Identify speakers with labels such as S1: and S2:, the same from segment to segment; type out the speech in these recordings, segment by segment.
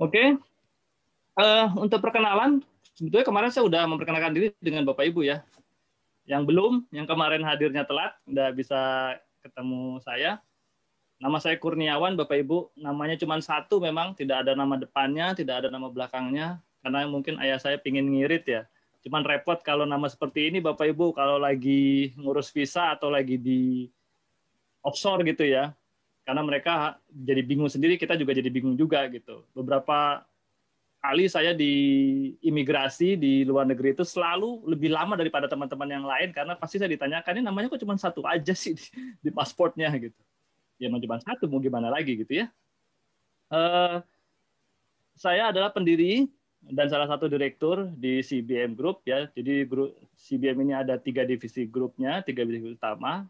S1: Oke, uh, untuk perkenalan, sebetulnya kemarin saya sudah memperkenalkan diri dengan Bapak Ibu ya. Yang belum, yang kemarin hadirnya telat, udah bisa ketemu saya. Nama saya Kurniawan, Bapak Ibu. Namanya cuma satu memang, tidak ada nama depannya, tidak ada nama belakangnya. Karena mungkin ayah saya pingin ngirit ya. Cuman repot kalau nama seperti ini, Bapak Ibu, kalau lagi ngurus visa atau lagi di offshore gitu ya karena mereka jadi bingung sendiri, kita juga jadi bingung juga gitu. Beberapa kali saya di imigrasi di luar negeri itu selalu lebih lama daripada teman-teman yang lain karena pasti saya ditanyakan ini namanya kok cuma satu aja sih di, di pasportnya gitu. Ya mau cuma satu mau gimana lagi gitu ya. Uh, saya adalah pendiri dan salah satu direktur di CBM Group ya. Jadi grup CBM ini ada tiga divisi grupnya, tiga divisi utama.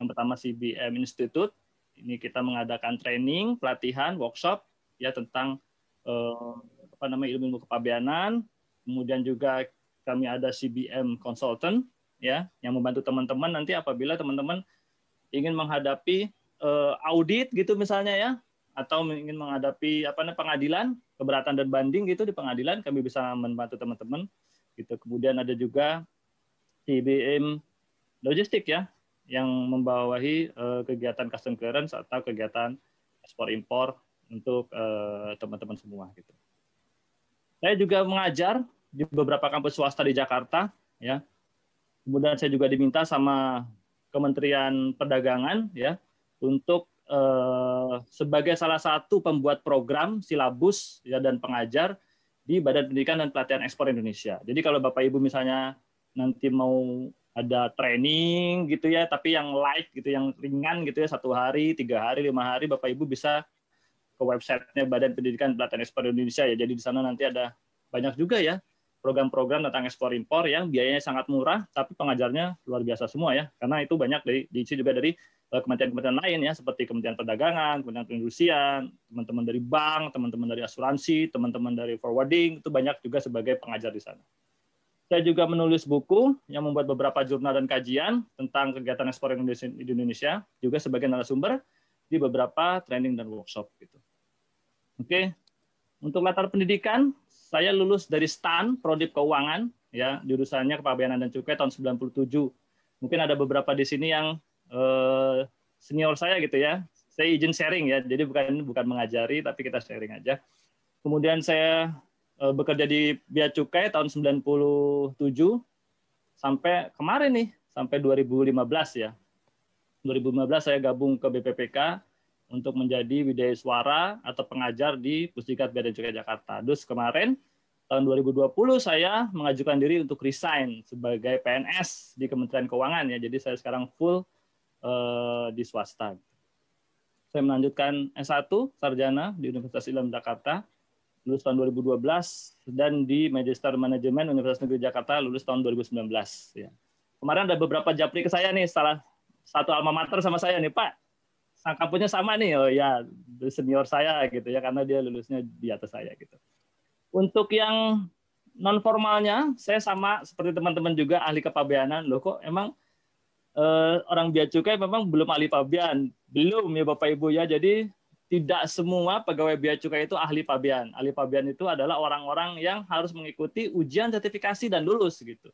S1: Yang pertama CBM Institute, ini kita mengadakan training, pelatihan, workshop ya tentang eh, apa namanya ilmu kepabeanan. Kemudian juga kami ada CBM consultant ya yang membantu teman-teman nanti apabila teman-teman ingin menghadapi eh, audit gitu misalnya ya atau ingin menghadapi apa namanya pengadilan keberatan dan banding gitu di pengadilan kami bisa membantu teman-teman gitu kemudian ada juga CBM logistik ya yang membawahi uh, kegiatan custom clearance atau kegiatan ekspor impor untuk uh, teman-teman semua gitu. Saya juga mengajar di beberapa kampus swasta di Jakarta ya. Kemudian saya juga diminta sama Kementerian Perdagangan ya untuk uh, sebagai salah satu pembuat program silabus ya dan pengajar di Badan Pendidikan dan Pelatihan Ekspor Indonesia. Jadi kalau Bapak Ibu misalnya nanti mau ada training gitu ya, tapi yang light gitu, yang ringan gitu ya, satu hari, tiga hari, lima hari, Bapak Ibu bisa ke websitenya Badan Pendidikan Pelatihan Ekspor Indonesia ya. Jadi di sana nanti ada banyak juga ya program-program tentang ekspor impor yang biayanya sangat murah, tapi pengajarnya luar biasa semua ya, karena itu banyak dari diisi juga dari eh, kementerian-kementerian lain ya, seperti Kementerian Perdagangan, Kementerian Perindustrian, teman-teman dari bank, teman-teman dari asuransi, teman-teman dari forwarding, itu banyak juga sebagai pengajar di sana. Saya juga menulis buku yang membuat beberapa jurnal dan kajian tentang kegiatan ekspor Indonesia di Indonesia, juga sebagai narasumber di beberapa training dan workshop. Gitu. Oke, untuk latar pendidikan, saya lulus dari STAN, Prodip Keuangan, ya jurusannya Kepabeanan dan Cukai tahun 97. Mungkin ada beberapa di sini yang eh, senior saya gitu ya. Saya izin sharing ya, jadi bukan bukan mengajari, tapi kita sharing aja. Kemudian saya bekerja di Bea Cukai tahun 97 sampai kemarin nih, sampai 2015 ya. 2015 saya gabung ke BPPK untuk menjadi widya suara atau pengajar di Pusdikat Bea Cukai Jakarta. Terus kemarin tahun 2020 saya mengajukan diri untuk resign sebagai PNS di Kementerian Keuangan ya. Jadi saya sekarang full uh, di swasta. Saya melanjutkan S1 sarjana di Universitas Islam Jakarta lulus tahun 2012 dan di Magister Manajemen Universitas Negeri Jakarta lulus tahun 2019 ya. Kemarin ada beberapa japri ke saya nih salah satu alma mater sama saya nih Pak. Sang kampusnya sama nih. Oh ya, senior saya gitu ya karena dia lulusnya di atas saya gitu. Untuk yang non formalnya saya sama seperti teman-teman juga ahli kepabeanan. Loh kok emang eh, orang bea cukai memang belum ahli pabean. Belum ya Bapak Ibu ya. Jadi tidak semua pegawai bea cukai itu ahli pabean. Ahli pabean itu adalah orang-orang yang harus mengikuti ujian sertifikasi dan lulus gitu.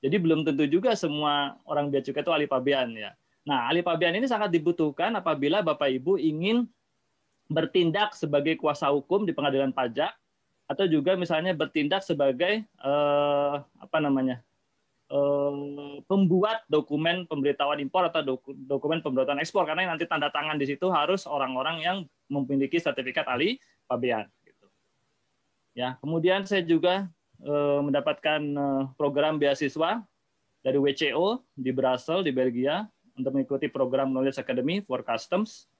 S1: Jadi belum tentu juga semua orang bea cukai itu ahli pabean ya. Nah, ahli pabean ini sangat dibutuhkan apabila Bapak Ibu ingin bertindak sebagai kuasa hukum di pengadilan pajak atau juga misalnya bertindak sebagai eh, apa namanya? Eh, pembuat dokumen pemberitahuan impor atau dokumen pemberitahuan ekspor karena nanti tanda tangan di situ harus orang-orang yang memiliki sertifikat ahli pabean. Gitu. Ya, kemudian saya juga eh, mendapatkan eh, program beasiswa dari WCO di Brussels di Belgia untuk mengikuti program Knowledge Academy for Customs.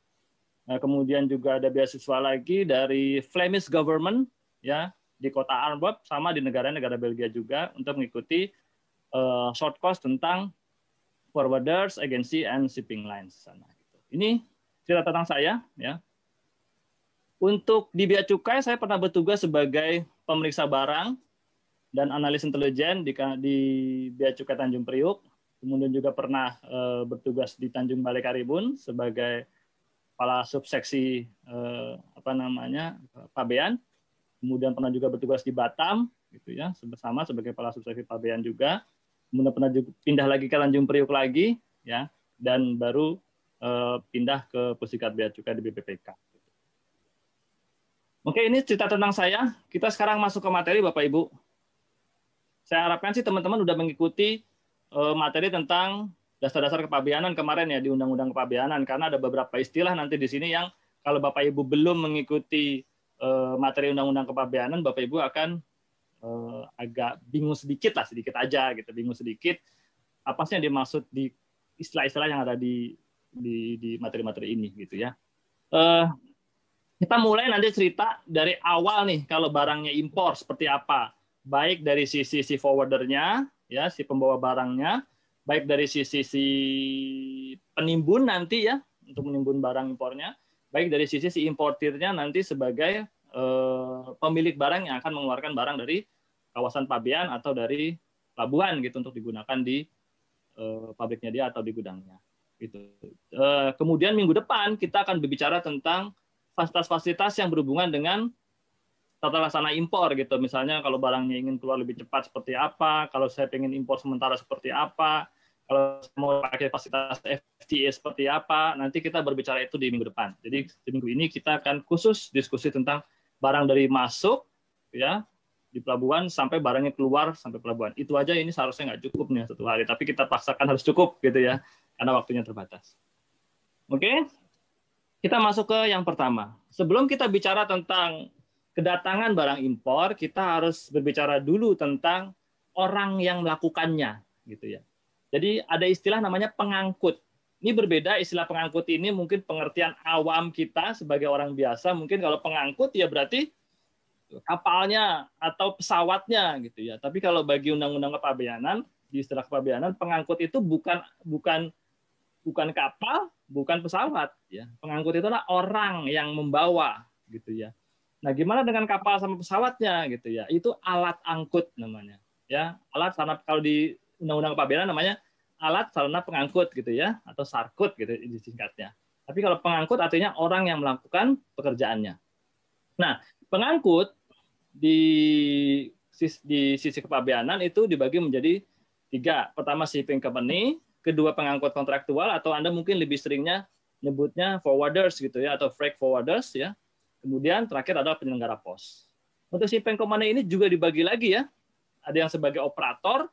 S1: Nah, kemudian juga ada beasiswa lagi dari Flemish Government ya di kota Antwerp sama di negara-negara Belgia juga untuk mengikuti uh, short course tentang forwarders, agency, and shipping lines sana. Gitu. Ini cerita tentang saya ya. Untuk di Bea Cukai saya pernah bertugas sebagai pemeriksa barang dan analis intelijen di, di Bea Cukai Tanjung Priuk. Kemudian juga pernah uh, bertugas di Tanjung Balai Karibun sebagai kepala subseksi uh, apa namanya pabean kemudian pernah juga bertugas di Batam, gitu ya, bersama sebagai kepala subsektif pabean juga. Kemudian pernah pindah lagi ke Tanjung Priuk lagi, ya, dan baru uh, pindah ke Pusikat Bea Cukai di BPPK. Oke, ini cerita tentang saya. Kita sekarang masuk ke materi, Bapak Ibu. Saya harapkan sih teman-teman sudah mengikuti uh, materi tentang dasar-dasar kepabeanan kemarin ya di Undang-Undang Kepabeanan karena ada beberapa istilah nanti di sini yang kalau Bapak Ibu belum mengikuti uh, materi Undang-Undang Kepabeanan, Bapak Ibu akan uh, agak bingung sedikit lah, sedikit aja gitu, bingung sedikit apa sih yang dimaksud di istilah-istilah yang ada di di materi-materi ini gitu ya. Uh, kita mulai nanti cerita dari awal nih kalau barangnya impor seperti apa, baik dari sisi si forwardernya ya si pembawa barangnya, baik dari sisi si penimbun nanti ya untuk menimbun barang impornya, baik dari sisi si importirnya nanti sebagai uh, pemilik barang yang akan mengeluarkan barang dari kawasan pabean atau dari pelabuhan gitu untuk digunakan di uh, pabriknya dia atau di gudangnya. Gitu. Uh, kemudian minggu depan kita akan berbicara tentang fasilitas-fasilitas yang berhubungan dengan tata laksana impor gitu. Misalnya kalau barangnya ingin keluar lebih cepat seperti apa, kalau saya ingin impor sementara seperti apa, kalau mau pakai fasilitas FTA seperti apa, nanti kita berbicara itu di minggu depan. Jadi di minggu ini kita akan khusus diskusi tentang barang dari masuk ya di pelabuhan sampai barangnya keluar sampai pelabuhan. Itu aja ini seharusnya nggak cukup nih satu hari, tapi kita paksakan harus cukup gitu ya, karena waktunya terbatas. Oke, kita masuk ke yang pertama. Sebelum kita bicara tentang kedatangan barang impor, kita harus berbicara dulu tentang orang yang melakukannya, gitu ya. Jadi ada istilah namanya pengangkut. Ini berbeda istilah pengangkut ini mungkin pengertian awam kita sebagai orang biasa. Mungkin kalau pengangkut ya berarti kapalnya atau pesawatnya gitu ya. Tapi kalau bagi undang-undang kepabeanan di istilah kepabeanan pengangkut itu bukan bukan bukan kapal, bukan pesawat ya. Pengangkut itu adalah orang yang membawa gitu ya. Nah, gimana dengan kapal sama pesawatnya gitu ya? Itu alat angkut namanya ya. Alat sarana kalau di undang-undang kepabeanan namanya alat sarana pengangkut gitu ya atau sarkut gitu disingkatnya. Tapi kalau pengangkut artinya orang yang melakukan pekerjaannya. Nah, pengangkut di di sisi kepabeanan itu dibagi menjadi tiga. Pertama shipping company, kedua pengangkut kontraktual atau Anda mungkin lebih seringnya nyebutnya forwarders gitu ya atau freight forwarders ya. Kemudian terakhir adalah penyelenggara pos. Untuk shipping company ini juga dibagi lagi ya. Ada yang sebagai operator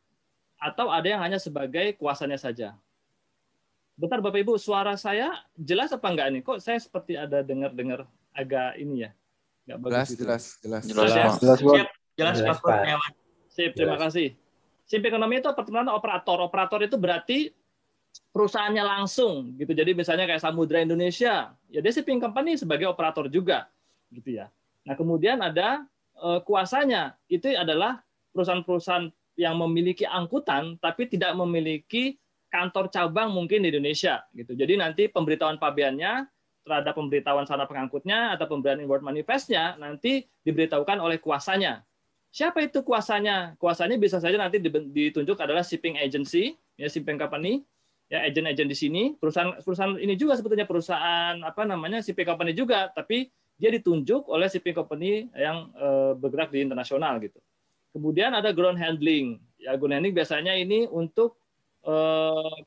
S1: atau ada yang hanya sebagai kuasanya saja. Bentar Bapak Ibu, suara saya jelas apa enggak nih? Kok saya seperti ada dengar-dengar agak ini ya?
S2: Bagus jelas, gitu. jelas, jelas,
S1: jelas, jelas, ya? jelas, jelas, jelas, jelas Pak. Sip, terima jelas. kasih. Sim ekonomi itu pertemuan operator. Operator itu berarti perusahaannya langsung gitu. Jadi misalnya kayak Samudra Indonesia, ya dia shipping company sebagai operator juga gitu ya. Nah, kemudian ada uh, kuasanya. Itu adalah perusahaan-perusahaan yang memiliki angkutan tapi tidak memiliki kantor cabang mungkin di Indonesia gitu. Jadi nanti pemberitahuan pabeannya terhadap pemberitahuan sana pengangkutnya atau pemberian inward manifestnya nanti diberitahukan oleh kuasanya. Siapa itu kuasanya? Kuasanya bisa saja nanti ditunjuk adalah shipping agency, ya shipping company, ya agent-agent di sini. Perusahaan perusahaan ini juga sebetulnya perusahaan apa namanya shipping company juga, tapi dia ditunjuk oleh shipping company yang e, bergerak di internasional gitu. Kemudian ada ground handling. Ya ground handling biasanya ini untuk Eh,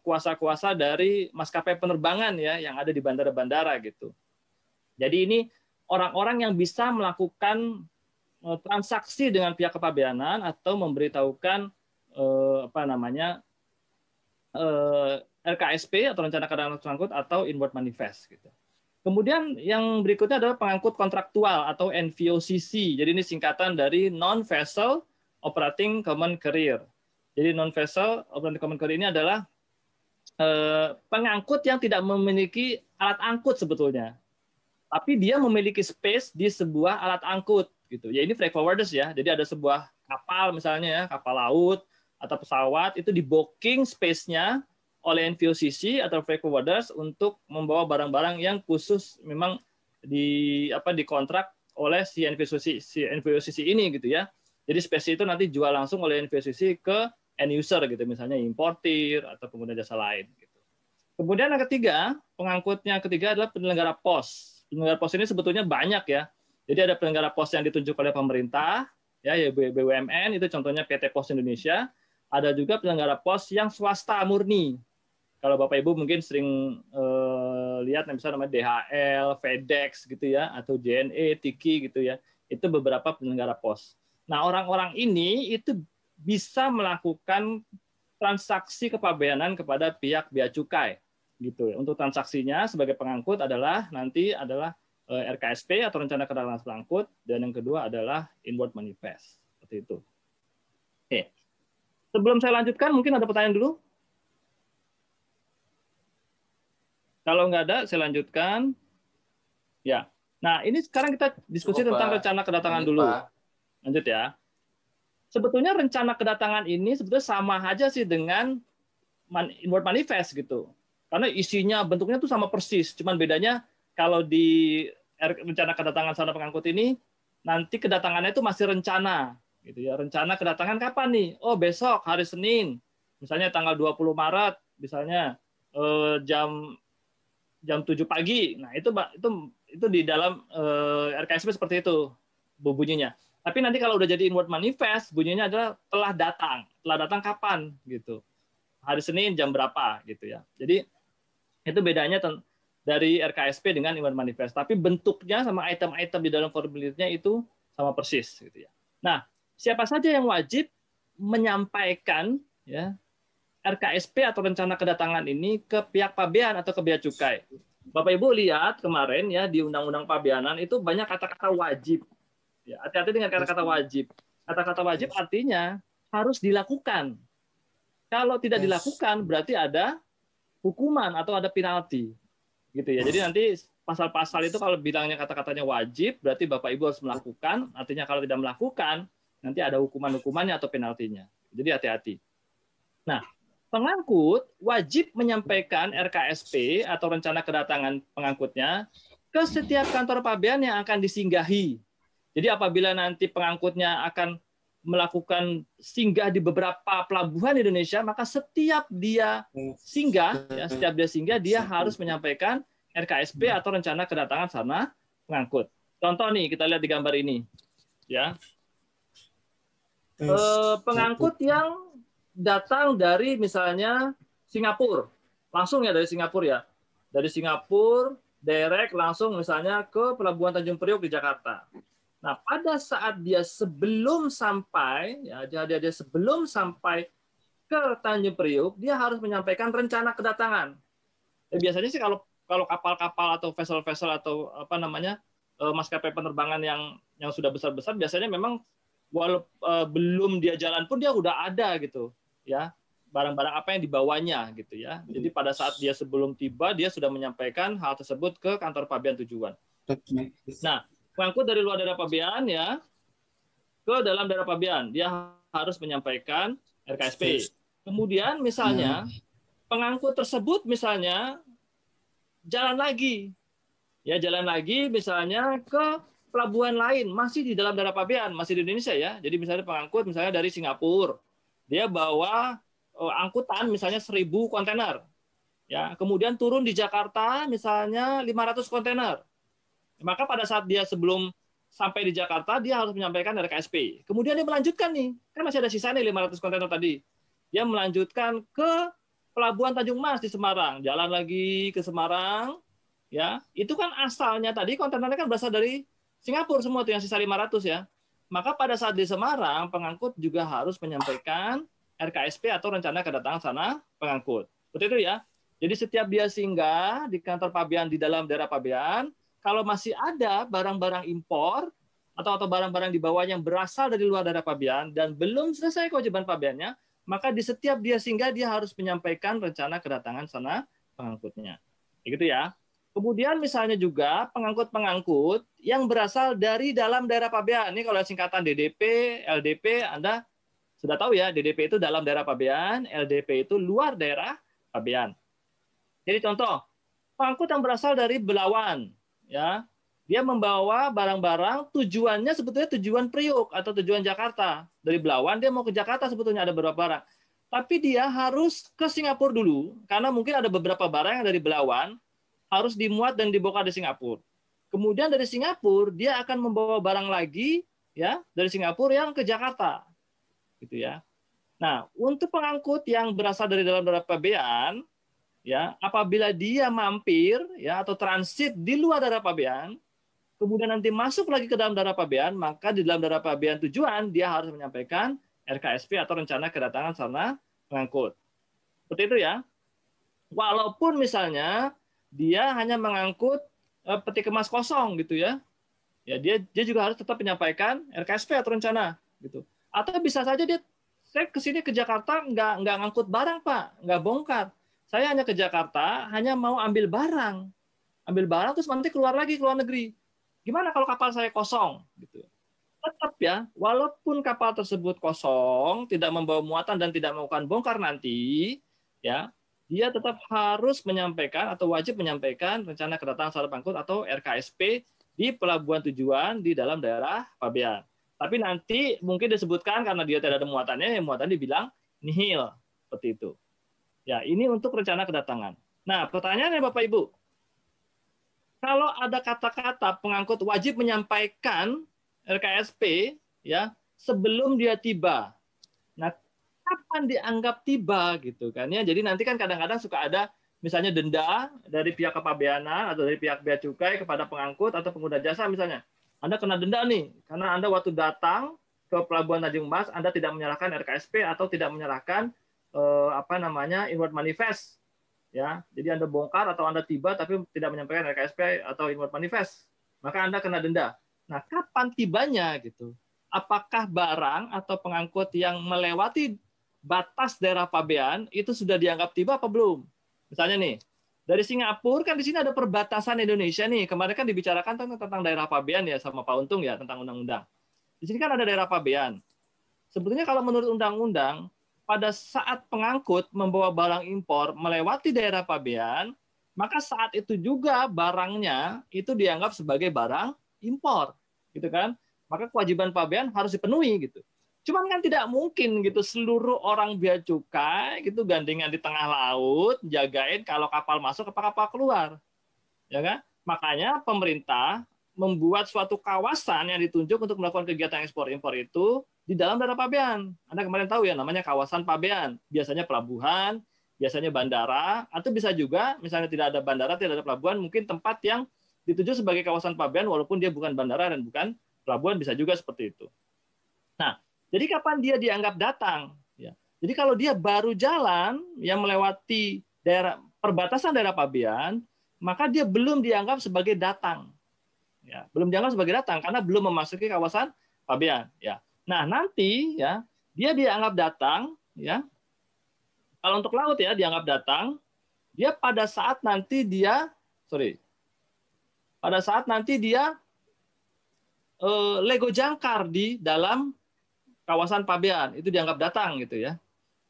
S1: kuasa-kuasa dari maskapai penerbangan ya yang ada di bandara-bandara gitu. Jadi ini orang-orang yang bisa melakukan eh, transaksi dengan pihak kepabeanan atau memberitahukan eh, apa namanya RKSP atau rencana kedatangan pengangkut atau inward manifest gitu. Kemudian yang berikutnya adalah pengangkut kontraktual atau NVOCC. Jadi ini singkatan dari non vessel operating common carrier. Jadi non vessel operating common carrier ini adalah eh, pengangkut yang tidak memiliki alat angkut sebetulnya. Tapi dia memiliki space di sebuah alat angkut gitu. Ya ini freight forwarders ya. Jadi ada sebuah kapal misalnya ya, kapal laut atau pesawat itu di booking space-nya oleh NVOCC atau freight forwarders untuk membawa barang-barang yang khusus memang di apa dikontrak oleh si NVOCC, si NVOCC ini gitu ya. Jadi space itu nanti jual langsung oleh NVOCC ke end user gitu, misalnya importir atau kemudian jasa lain. Gitu. Kemudian yang ketiga, pengangkutnya ketiga adalah penyelenggara pos. Penyelenggara pos ini sebetulnya banyak ya. Jadi ada penyelenggara pos yang ditunjuk oleh pemerintah, ya, ya BUMN itu contohnya PT Pos Indonesia. Ada juga penyelenggara pos yang swasta murni. Kalau Bapak Ibu mungkin sering eh, lihat misalnya namanya DHL, FedEx gitu ya, atau JNE, Tiki gitu ya. Itu beberapa penyelenggara pos. Nah, orang-orang ini itu bisa melakukan transaksi kepabeanan kepada pihak bea cukai gitu ya. Untuk transaksinya sebagai pengangkut adalah nanti adalah eh, RKSP atau rencana kedatangan pengangkut dan yang kedua adalah inward manifest seperti itu. Oke. Sebelum saya lanjutkan mungkin ada pertanyaan dulu. Kalau nggak ada, saya lanjutkan. Ya. Nah, ini sekarang kita diskusi Coba, tentang rencana kedatangan dulu. Lanjut ya sebetulnya rencana kedatangan ini sebetulnya sama aja sih dengan inward manifest gitu. Karena isinya bentuknya tuh sama persis, cuman bedanya kalau di rencana kedatangan sana pengangkut ini nanti kedatangannya itu masih rencana gitu ya. Rencana kedatangan kapan nih? Oh, besok hari Senin. Misalnya tanggal 20 Maret misalnya eh, jam jam 7 pagi. Nah, itu itu itu di dalam eh, RKSP seperti itu bunyinya. Tapi nanti kalau udah jadi inward manifest, bunyinya adalah telah datang. Telah datang kapan gitu. Hari Senin jam berapa gitu ya. Jadi itu bedanya dari RKSP dengan inward manifest. Tapi bentuknya sama item-item di dalam formulirnya itu sama persis gitu ya. Nah, siapa saja yang wajib menyampaikan ya RKSP atau rencana kedatangan ini ke pihak pabean atau ke bea cukai. Bapak Ibu lihat kemarin ya di Undang-Undang Pabeanan itu banyak kata-kata wajib Ya, hati-hati dengan kata-kata wajib. Kata-kata wajib artinya harus dilakukan. Kalau tidak dilakukan berarti ada hukuman atau ada penalti. Gitu ya. Jadi nanti pasal-pasal itu kalau bilangnya kata-katanya wajib berarti Bapak Ibu harus melakukan, artinya kalau tidak melakukan nanti ada hukuman-hukumannya atau penaltinya. Jadi hati-hati. Nah, pengangkut wajib menyampaikan RKSP atau rencana kedatangan pengangkutnya ke setiap kantor pabean yang akan disinggahi jadi apabila nanti pengangkutnya akan melakukan singgah di beberapa pelabuhan di Indonesia, maka setiap dia singgah, ya, setiap dia singgah, dia harus menyampaikan RKSP atau rencana kedatangan sana pengangkut. Contoh nih, kita lihat di gambar ini, ya. Eh, pengangkut yang datang dari misalnya Singapura, langsung ya dari Singapura ya, dari Singapura direct langsung misalnya ke Pelabuhan Tanjung Priok di Jakarta. Nah, pada saat dia sebelum sampai, ya, dia, dia sebelum sampai ke Tanjung Priuk, dia harus menyampaikan rencana kedatangan. Ya, biasanya sih kalau kalau kapal-kapal atau vessel-vessel atau apa namanya eh, maskapai penerbangan yang yang sudah besar-besar, biasanya memang walau uh, belum dia jalan pun dia udah ada gitu, ya barang-barang apa yang dibawanya gitu ya. Jadi pada saat dia sebelum tiba dia sudah menyampaikan hal tersebut ke kantor pabean tujuan. Nah, pengangkut dari luar daerah pabean ya. Ke dalam daerah pabean dia harus menyampaikan RKSP. Kemudian misalnya hmm. pengangkut tersebut misalnya jalan lagi. Ya jalan lagi misalnya ke pelabuhan lain masih di dalam daerah pabean masih di Indonesia ya. Jadi misalnya pengangkut misalnya dari Singapura dia bawa oh, angkutan misalnya 1000 kontainer. Ya kemudian turun di Jakarta misalnya 500 kontainer maka pada saat dia sebelum sampai di Jakarta, dia harus menyampaikan RKSP. Kemudian dia melanjutkan nih, kan masih ada sisa nih 500 kontainer tadi. Dia melanjutkan ke Pelabuhan Tanjung Mas di Semarang, jalan lagi ke Semarang, ya. Itu kan asalnya tadi kontainernya kan berasal dari Singapura semua tuh yang sisa 500 ya. Maka pada saat di Semarang, pengangkut juga harus menyampaikan RKSP atau rencana kedatangan sana pengangkut. Seperti itu ya. Jadi setiap dia singgah di kantor pabean di dalam daerah pabean, kalau masih ada barang-barang impor atau atau barang-barang di bawah yang berasal dari luar daerah pabean dan belum selesai kewajiban pabeannya, maka di setiap dia singgah dia harus menyampaikan rencana kedatangan sana pengangkutnya. Begitu ya. Kemudian misalnya juga pengangkut-pengangkut yang berasal dari dalam daerah pabean. Ini kalau singkatan DDP, LDP, Anda sudah tahu ya, DDP itu dalam daerah pabean, LDP itu luar daerah pabean. Jadi contoh, pengangkut yang berasal dari Belawan, ya dia membawa barang-barang tujuannya sebetulnya tujuan Priok atau tujuan Jakarta dari Belawan dia mau ke Jakarta sebetulnya ada beberapa barang tapi dia harus ke Singapura dulu karena mungkin ada beberapa barang yang dari Belawan harus dimuat dan dibawa di Singapura Kemudian dari Singapura dia akan membawa barang lagi ya dari Singapura yang ke Jakarta. Gitu ya. Nah, untuk pengangkut yang berasal dari dalam daerah pabean ya, apabila dia mampir ya atau transit di luar daerah pabean, kemudian nanti masuk lagi ke dalam daerah pabean, maka di dalam daerah pabean tujuan dia harus menyampaikan RKSP atau rencana kedatangan sarana pengangkut. Seperti itu ya. Walaupun misalnya dia hanya mengangkut eh, peti kemas kosong gitu ya. Ya dia dia juga harus tetap menyampaikan RKSP atau rencana gitu. Atau bisa saja dia saya ke sini ke Jakarta nggak nggak ngangkut barang pak, nggak bongkar. Saya hanya ke Jakarta hanya mau ambil barang, ambil barang terus nanti keluar lagi ke luar negeri. Gimana kalau kapal saya kosong gitu? Tetap ya, walaupun kapal tersebut kosong, tidak membawa muatan dan tidak melakukan bongkar nanti, ya dia tetap harus menyampaikan atau wajib menyampaikan rencana kedatangan secara pangkut atau RKSP di pelabuhan tujuan di dalam daerah pabean. Tapi nanti mungkin disebutkan karena dia tidak ada muatannya, yang muatan dibilang nihil seperti itu. Ya, ini untuk rencana kedatangan. Nah, pertanyaannya Bapak Ibu, kalau ada kata-kata pengangkut wajib menyampaikan RKSP ya sebelum dia tiba. Nah, kapan dianggap tiba gitu kan ya. Jadi nanti kan kadang-kadang suka ada misalnya denda dari pihak kepabeanan atau dari pihak bea cukai kepada pengangkut atau pengguna jasa misalnya. Anda kena denda nih karena Anda waktu datang ke pelabuhan Tanjung Mas Anda tidak menyerahkan RKSP atau tidak menyerahkan eh, apa namanya inward manifest ya. Jadi anda bongkar atau anda tiba tapi tidak menyampaikan RKSP atau inward manifest maka anda kena denda. Nah kapan tibanya gitu? Apakah barang atau pengangkut yang melewati batas daerah pabean itu sudah dianggap tiba apa belum? Misalnya nih dari Singapura kan di sini ada perbatasan Indonesia nih. Kemarin kan dibicarakan tentang, tentang daerah pabean ya sama Pak Untung ya tentang undang-undang. Di sini kan ada daerah pabean. Sebetulnya kalau menurut undang-undang pada saat pengangkut membawa barang impor melewati daerah pabean, maka saat itu juga barangnya itu dianggap sebagai barang impor, gitu kan? Maka kewajiban pabean harus dipenuhi gitu. Cuman kan tidak mungkin gitu seluruh orang bea cukai gitu gandengan di tengah laut jagain kalau kapal masuk apa kapal keluar. Ya kan? Makanya pemerintah membuat suatu kawasan yang ditunjuk untuk melakukan kegiatan ekspor impor itu di dalam daerah pabean. Anda kemarin tahu ya namanya kawasan pabean. Biasanya pelabuhan, biasanya bandara, atau bisa juga misalnya tidak ada bandara, tidak ada pelabuhan, mungkin tempat yang dituju sebagai kawasan pabean walaupun dia bukan bandara dan bukan pelabuhan bisa juga seperti itu. Nah, jadi kapan dia dianggap datang? Ya. Jadi kalau dia baru jalan yang melewati daerah perbatasan daerah pabean, maka dia belum dianggap sebagai datang. Ya, belum dianggap sebagai datang karena belum memasuki kawasan pabean. Ya. Nah, nanti ya dia dianggap datang ya. Kalau untuk laut ya dianggap datang, dia pada saat nanti dia sorry. Pada saat nanti dia eh, lego jangkar di dalam kawasan pabean itu dianggap datang gitu ya.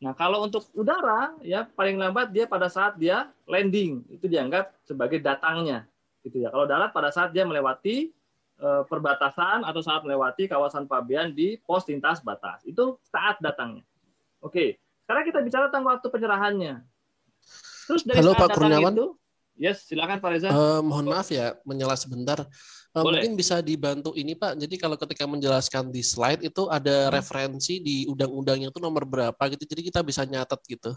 S1: Nah, kalau untuk udara ya paling lambat dia pada saat dia landing itu dianggap sebagai datangnya gitu ya. Kalau darat pada saat dia melewati perbatasan atau saat melewati kawasan pabean di pos lintas batas. Itu saat datangnya. Oke, sekarang kita bicara tentang waktu penyerahannya.
S3: Terus dari Halo Pak Kurniawan. Itu,
S1: yes, silakan Pak Reza.
S3: Uh, mohon maaf ya, menyela sebentar. Uh, mungkin bisa dibantu ini Pak. Jadi kalau ketika menjelaskan di slide itu ada hmm. referensi di undang-undangnya itu nomor berapa gitu. Jadi kita bisa nyatet gitu.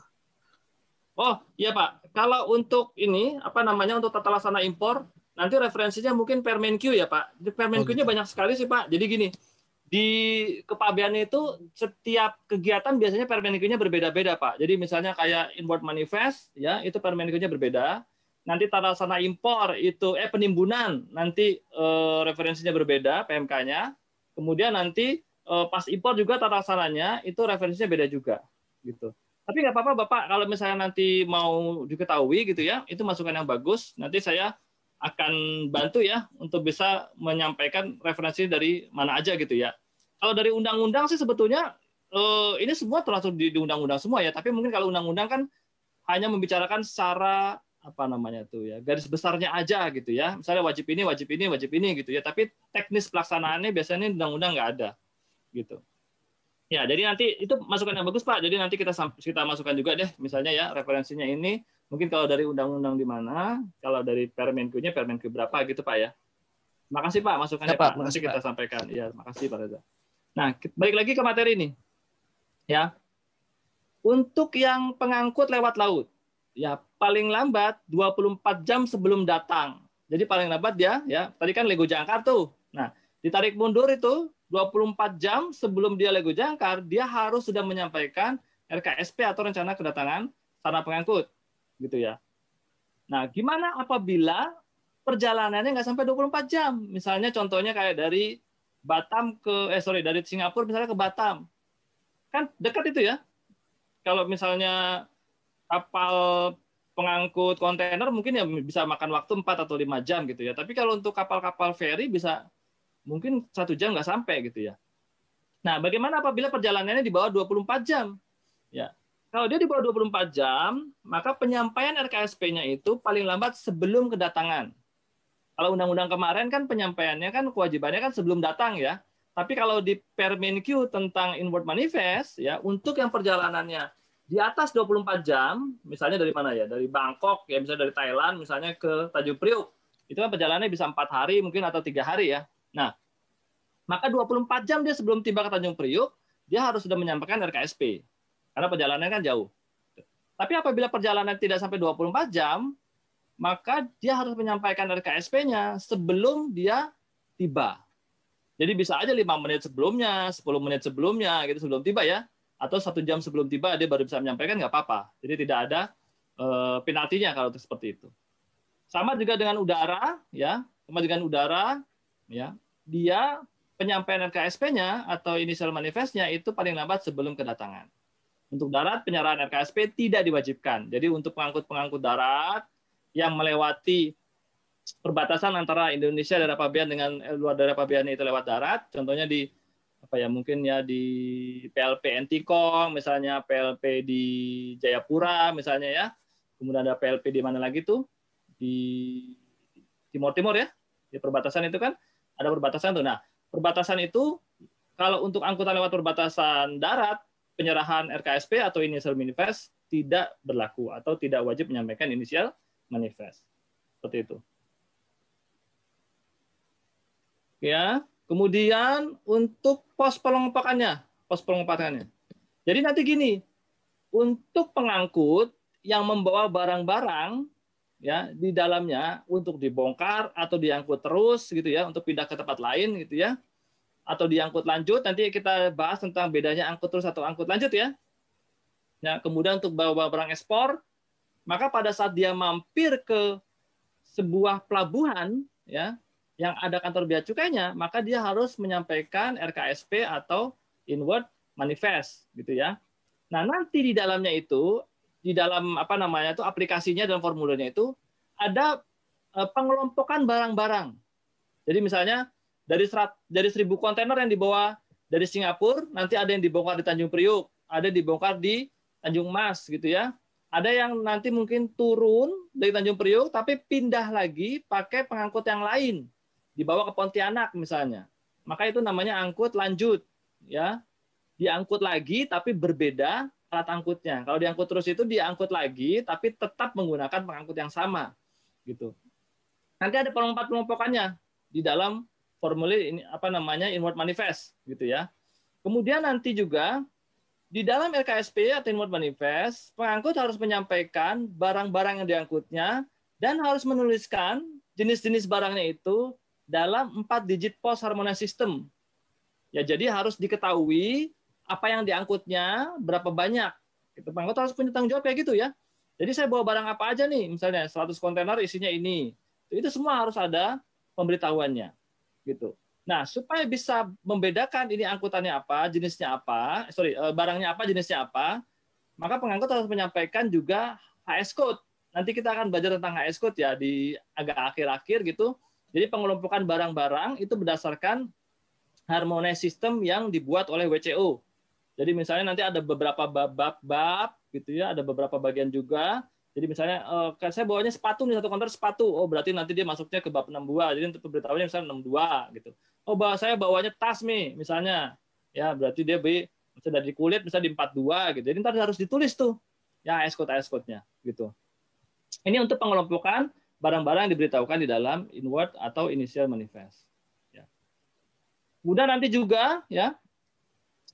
S1: Oh iya Pak, kalau untuk ini apa namanya untuk tata laksana impor Nanti referensinya mungkin Permenkyu ya Pak. Permenkyu-nya oh, gitu. banyak sekali sih Pak. Jadi gini, di kepabean itu setiap kegiatan biasanya Permenkyu-nya berbeda-beda Pak. Jadi misalnya kayak inward manifest ya, itu Permenkyu-nya berbeda. Nanti tata laksana impor itu eh penimbunan nanti eh, referensinya berbeda PMK-nya. Kemudian nanti eh, pas impor juga tata laksananya itu referensinya beda juga gitu. Tapi nggak apa-apa Bapak kalau misalnya nanti mau diketahui gitu ya, itu masukan yang bagus. Nanti saya akan bantu ya untuk bisa menyampaikan referensi dari mana aja gitu ya. Kalau dari undang-undang sih sebetulnya eh, ini semua termasuk di, undang-undang semua ya. Tapi mungkin kalau undang-undang kan hanya membicarakan secara apa namanya tuh ya garis besarnya aja gitu ya. Misalnya wajib ini, wajib ini, wajib ini gitu ya. Tapi teknis pelaksanaannya biasanya undang-undang nggak ada gitu. Ya, jadi nanti itu masukan yang bagus Pak. Jadi nanti kita kita masukkan juga deh, misalnya ya referensinya ini Mungkin kalau dari undang-undang di mana, kalau dari Permenku-nya Permenku berapa gitu Pak ya. Makasih Pak masukannya ya, Pak. Pak. Nanti kita Pak. sampaikan. Ya, makasih Pak Reza. Nah, balik lagi ke materi ini. Ya. Untuk yang pengangkut lewat laut, ya paling lambat 24 jam sebelum datang. Jadi paling lambat dia ya, tadi kan Lego jangkar tuh. Nah, ditarik mundur itu 24 jam sebelum dia Lego jangkar, dia harus sudah menyampaikan RKSP atau rencana kedatangan sarana pengangkut. Gitu ya. Nah, gimana apabila perjalanannya nggak sampai 24 jam. Misalnya contohnya kayak dari Batam ke eh sorry dari Singapura misalnya ke Batam. Kan dekat itu ya. Kalau misalnya kapal pengangkut kontainer mungkin ya bisa makan waktu 4 atau 5 jam gitu ya. Tapi kalau untuk kapal-kapal feri bisa mungkin satu jam nggak sampai gitu ya. Nah, bagaimana apabila perjalanannya di bawah 24 jam? Ya, kalau dia di bawah 24 jam, maka penyampaian RKSP-nya itu paling lambat sebelum kedatangan. Kalau undang-undang kemarin kan penyampaiannya kan kewajibannya kan sebelum datang ya. Tapi kalau di Permenkyu tentang inward manifest ya untuk yang perjalanannya di atas 24 jam, misalnya dari mana ya? Dari Bangkok ya, misalnya dari Thailand misalnya ke Tanjung Priuk. Itu kan perjalanannya bisa empat hari mungkin atau tiga hari ya. Nah, maka 24 jam dia sebelum tiba ke Tanjung Priuk, dia harus sudah menyampaikan RKSP. Karena perjalanannya kan jauh. Tapi apabila perjalanan tidak sampai 24 jam, maka dia harus menyampaikan RKSP-nya sebelum dia tiba. Jadi bisa aja lima menit sebelumnya, 10 menit sebelumnya, gitu sebelum tiba ya, atau satu jam sebelum tiba dia baru bisa menyampaikan nggak apa-apa. Jadi tidak ada uh, penaltinya kalau seperti itu. Sama juga dengan udara, ya, sama dengan udara, ya, dia penyampaian RKSP-nya atau initial manifest-nya itu paling lambat sebelum kedatangan. Untuk darat penyerahan RKSP tidak diwajibkan. Jadi untuk pengangkut-pengangkut darat yang melewati perbatasan antara Indonesia dan Pabian dengan eh, luar dari Pabian itu lewat darat, contohnya di apa ya mungkin ya di PLP Entikong, misalnya PLP di Jayapura misalnya ya, kemudian ada PLP di mana lagi tuh di Timur Timur ya, di perbatasan itu kan ada perbatasan tuh. Nah perbatasan itu kalau untuk angkutan lewat perbatasan darat penyerahan RKSP atau initial manifest tidak berlaku atau tidak wajib menyampaikan inisial manifest. Seperti itu. Ya, kemudian untuk pos pengelompokannya, pos pengelompokannya. Jadi nanti gini, untuk pengangkut yang membawa barang-barang ya di dalamnya untuk dibongkar atau diangkut terus gitu ya untuk pindah ke tempat lain gitu ya atau diangkut lanjut nanti kita bahas tentang bedanya angkut terus atau angkut lanjut ya. Nah, kemudian untuk bawa barang ekspor maka pada saat dia mampir ke sebuah pelabuhan ya yang ada kantor bea cukainya, maka dia harus menyampaikan RKSP atau inward manifest gitu ya. Nah, nanti di dalamnya itu di dalam apa namanya itu aplikasinya dan formulirnya itu ada eh, pengelompokan barang-barang. Jadi misalnya dari serat, dari seribu kontainer yang dibawa dari Singapura, nanti ada yang dibongkar di Tanjung Priuk, ada dibongkar di Tanjung Mas gitu ya. Ada yang nanti mungkin turun dari Tanjung Priok tapi pindah lagi pakai pengangkut yang lain. Dibawa ke Pontianak misalnya. Maka itu namanya angkut lanjut ya. Diangkut lagi tapi berbeda alat angkutnya. Kalau diangkut terus itu diangkut lagi tapi tetap menggunakan pengangkut yang sama gitu. Nanti ada pelompat pelompokannya di dalam formulir ini apa namanya inward manifest gitu ya kemudian nanti juga di dalam LKSP atau Inward Manifest, pengangkut harus menyampaikan barang-barang yang diangkutnya dan harus menuliskan jenis-jenis barangnya itu dalam empat digit post harmonize system. Ya, jadi harus diketahui apa yang diangkutnya, berapa banyak. Itu pengangkut harus punya tanggung jawab kayak gitu ya. Jadi saya bawa barang apa aja nih, misalnya 100 kontainer isinya ini. Itu semua harus ada pemberitahuannya. Gitu. Nah, supaya bisa membedakan ini angkutannya apa, jenisnya apa, sorry, eh, barangnya apa, jenisnya apa, maka pengangkut harus menyampaikan juga HS code. Nanti kita akan belajar tentang HS code ya di agak akhir-akhir gitu. Jadi pengelompokan barang-barang itu berdasarkan harmonize system yang dibuat oleh WCO. Jadi misalnya nanti ada beberapa bab-bab gitu ya, ada beberapa bagian juga. Jadi misalnya uh, saya bawanya sepatu nih satu konter sepatu. Oh, berarti nanti dia masuknya ke bab 62. Jadi untuk pemberitahuannya misalnya 62 gitu oh bahwa saya bawanya tas nih misalnya ya berarti dia beli misalnya dari kulit misalnya di 42 gitu jadi ntar harus ditulis tuh ya S code S code nya gitu ini untuk pengelompokan barang-barang yang diberitahukan di dalam inward atau initial manifest. Ya. Kemudian nanti juga ya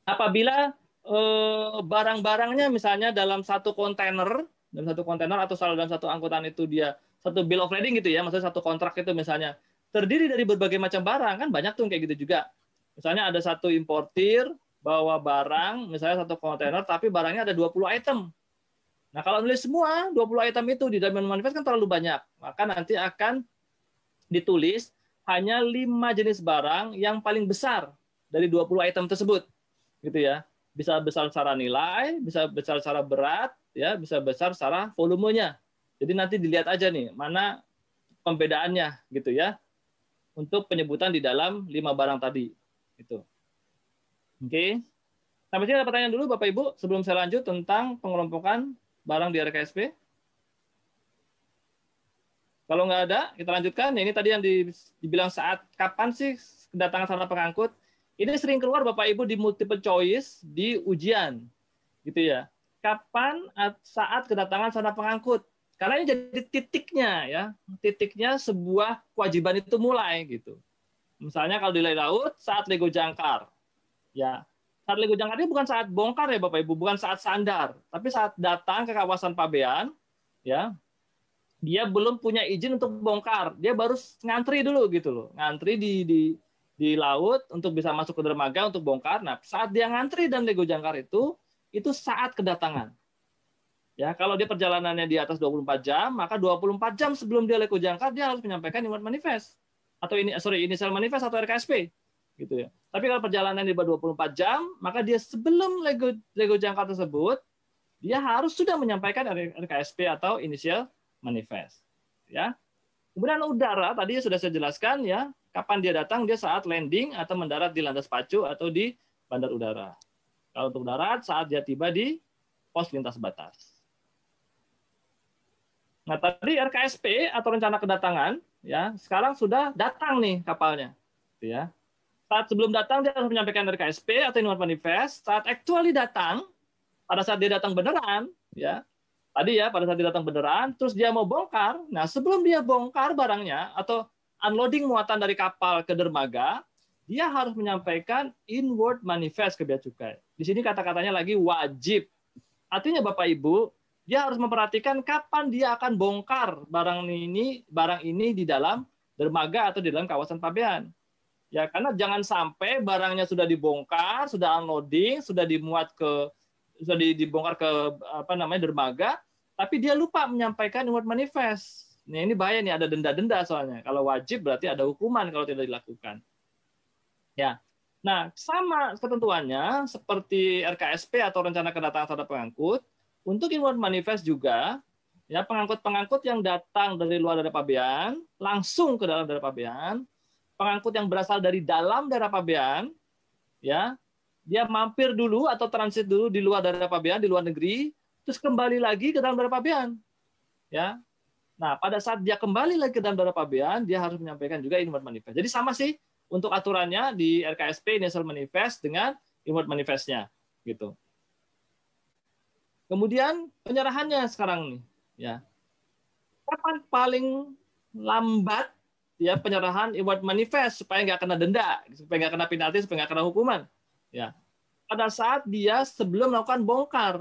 S1: apabila eh, barang-barangnya misalnya dalam satu kontainer dalam satu kontainer atau dalam satu angkutan itu dia satu bill of lading gitu ya, maksudnya satu kontrak itu misalnya terdiri dari berbagai macam barang kan banyak tuh kayak gitu juga. Misalnya ada satu importir bawa barang, misalnya satu kontainer tapi barangnya ada 20 item. Nah, kalau nulis semua 20 item itu di dalam manifest kan terlalu banyak. Maka nanti akan ditulis hanya lima jenis barang yang paling besar dari 20 item tersebut. Gitu ya. Bisa besar secara nilai, bisa besar secara berat, ya, bisa besar secara volumenya. Jadi nanti dilihat aja nih mana pembedaannya gitu ya. Untuk penyebutan di dalam lima barang tadi. Itu. Oke. Sampai sini ada pertanyaan dulu Bapak Ibu sebelum saya lanjut tentang pengelompokan barang di RKSP? Kalau nggak ada, kita lanjutkan. Ini tadi yang dibilang saat kapan sih kedatangan sarana pengangkut? Ini sering keluar Bapak Ibu di multiple choice di ujian, gitu ya. Kapan saat kedatangan sarana pengangkut? Karena ini jadi titiknya ya, titiknya sebuah kewajiban itu mulai gitu. Misalnya kalau di laut saat Lego jangkar, ya saat Lego jangkar ini bukan saat bongkar ya Bapak Ibu, bukan saat sandar, tapi saat datang ke kawasan pabean, ya dia belum punya izin untuk bongkar, dia baru ngantri dulu gitu loh, ngantri di di di laut untuk bisa masuk ke dermaga untuk bongkar. Nah, saat dia ngantri dan Lego jangkar itu, itu saat kedatangan. Ya, kalau dia perjalanannya di atas 24 jam, maka 24 jam sebelum dia Lego jangkar, dia harus menyampaikan inward manifest atau ini sorry initial manifest atau RKSP gitu ya. Tapi kalau perjalanan di bawah 24 jam, maka dia sebelum Lego Lego jangka tersebut, dia harus sudah menyampaikan RKSP atau initial manifest. Ya. Kemudian udara tadi sudah saya jelaskan ya, kapan dia datang dia saat landing atau mendarat di landas pacu atau di bandar udara. Kalau untuk darat saat dia tiba di pos lintas batas. Nah, tadi RKSP atau rencana kedatangan ya, sekarang sudah datang nih kapalnya. Gitu ya saat sebelum datang dia harus menyampaikan RKSP atau inward manifest. Saat actually datang, pada saat dia datang beneran, ya tadi ya pada saat dia datang beneran, terus dia mau bongkar. Nah sebelum dia bongkar barangnya atau unloading muatan dari kapal ke dermaga, dia harus menyampaikan inward manifest ke bea cukai. Di sini kata-katanya lagi wajib. Artinya Bapak Ibu, dia harus memperhatikan kapan dia akan bongkar barang ini barang ini di dalam dermaga atau di dalam kawasan pabean. Ya, karena jangan sampai barangnya sudah dibongkar, sudah unloading, sudah dimuat ke sudah dibongkar ke apa namanya dermaga, tapi dia lupa menyampaikan inward manifest. Nah, ini bahaya nih ada denda-denda soalnya. Kalau wajib berarti ada hukuman kalau tidak dilakukan. Ya. Nah, sama ketentuannya seperti RKSP atau rencana kedatangan terhadap pengangkut, untuk inward manifest juga ya pengangkut-pengangkut yang datang dari luar daerah pabean langsung ke dalam daerah pabean pengangkut yang berasal dari dalam daerah pabean, ya, dia mampir dulu atau transit dulu di luar daerah pabean, di luar negeri, terus kembali lagi ke dalam daerah pabean, ya. Nah, pada saat dia kembali lagi ke dalam daerah pabean, dia harus menyampaikan juga inward manifest. Jadi sama sih untuk aturannya di RKSP initial manifest dengan inward manifestnya, gitu. Kemudian penyerahannya sekarang nih, ya. Kapan paling lambat ya penyerahan reward manifest supaya nggak kena denda, supaya nggak kena penalti, supaya nggak kena hukuman. Ya, pada saat dia sebelum melakukan bongkar,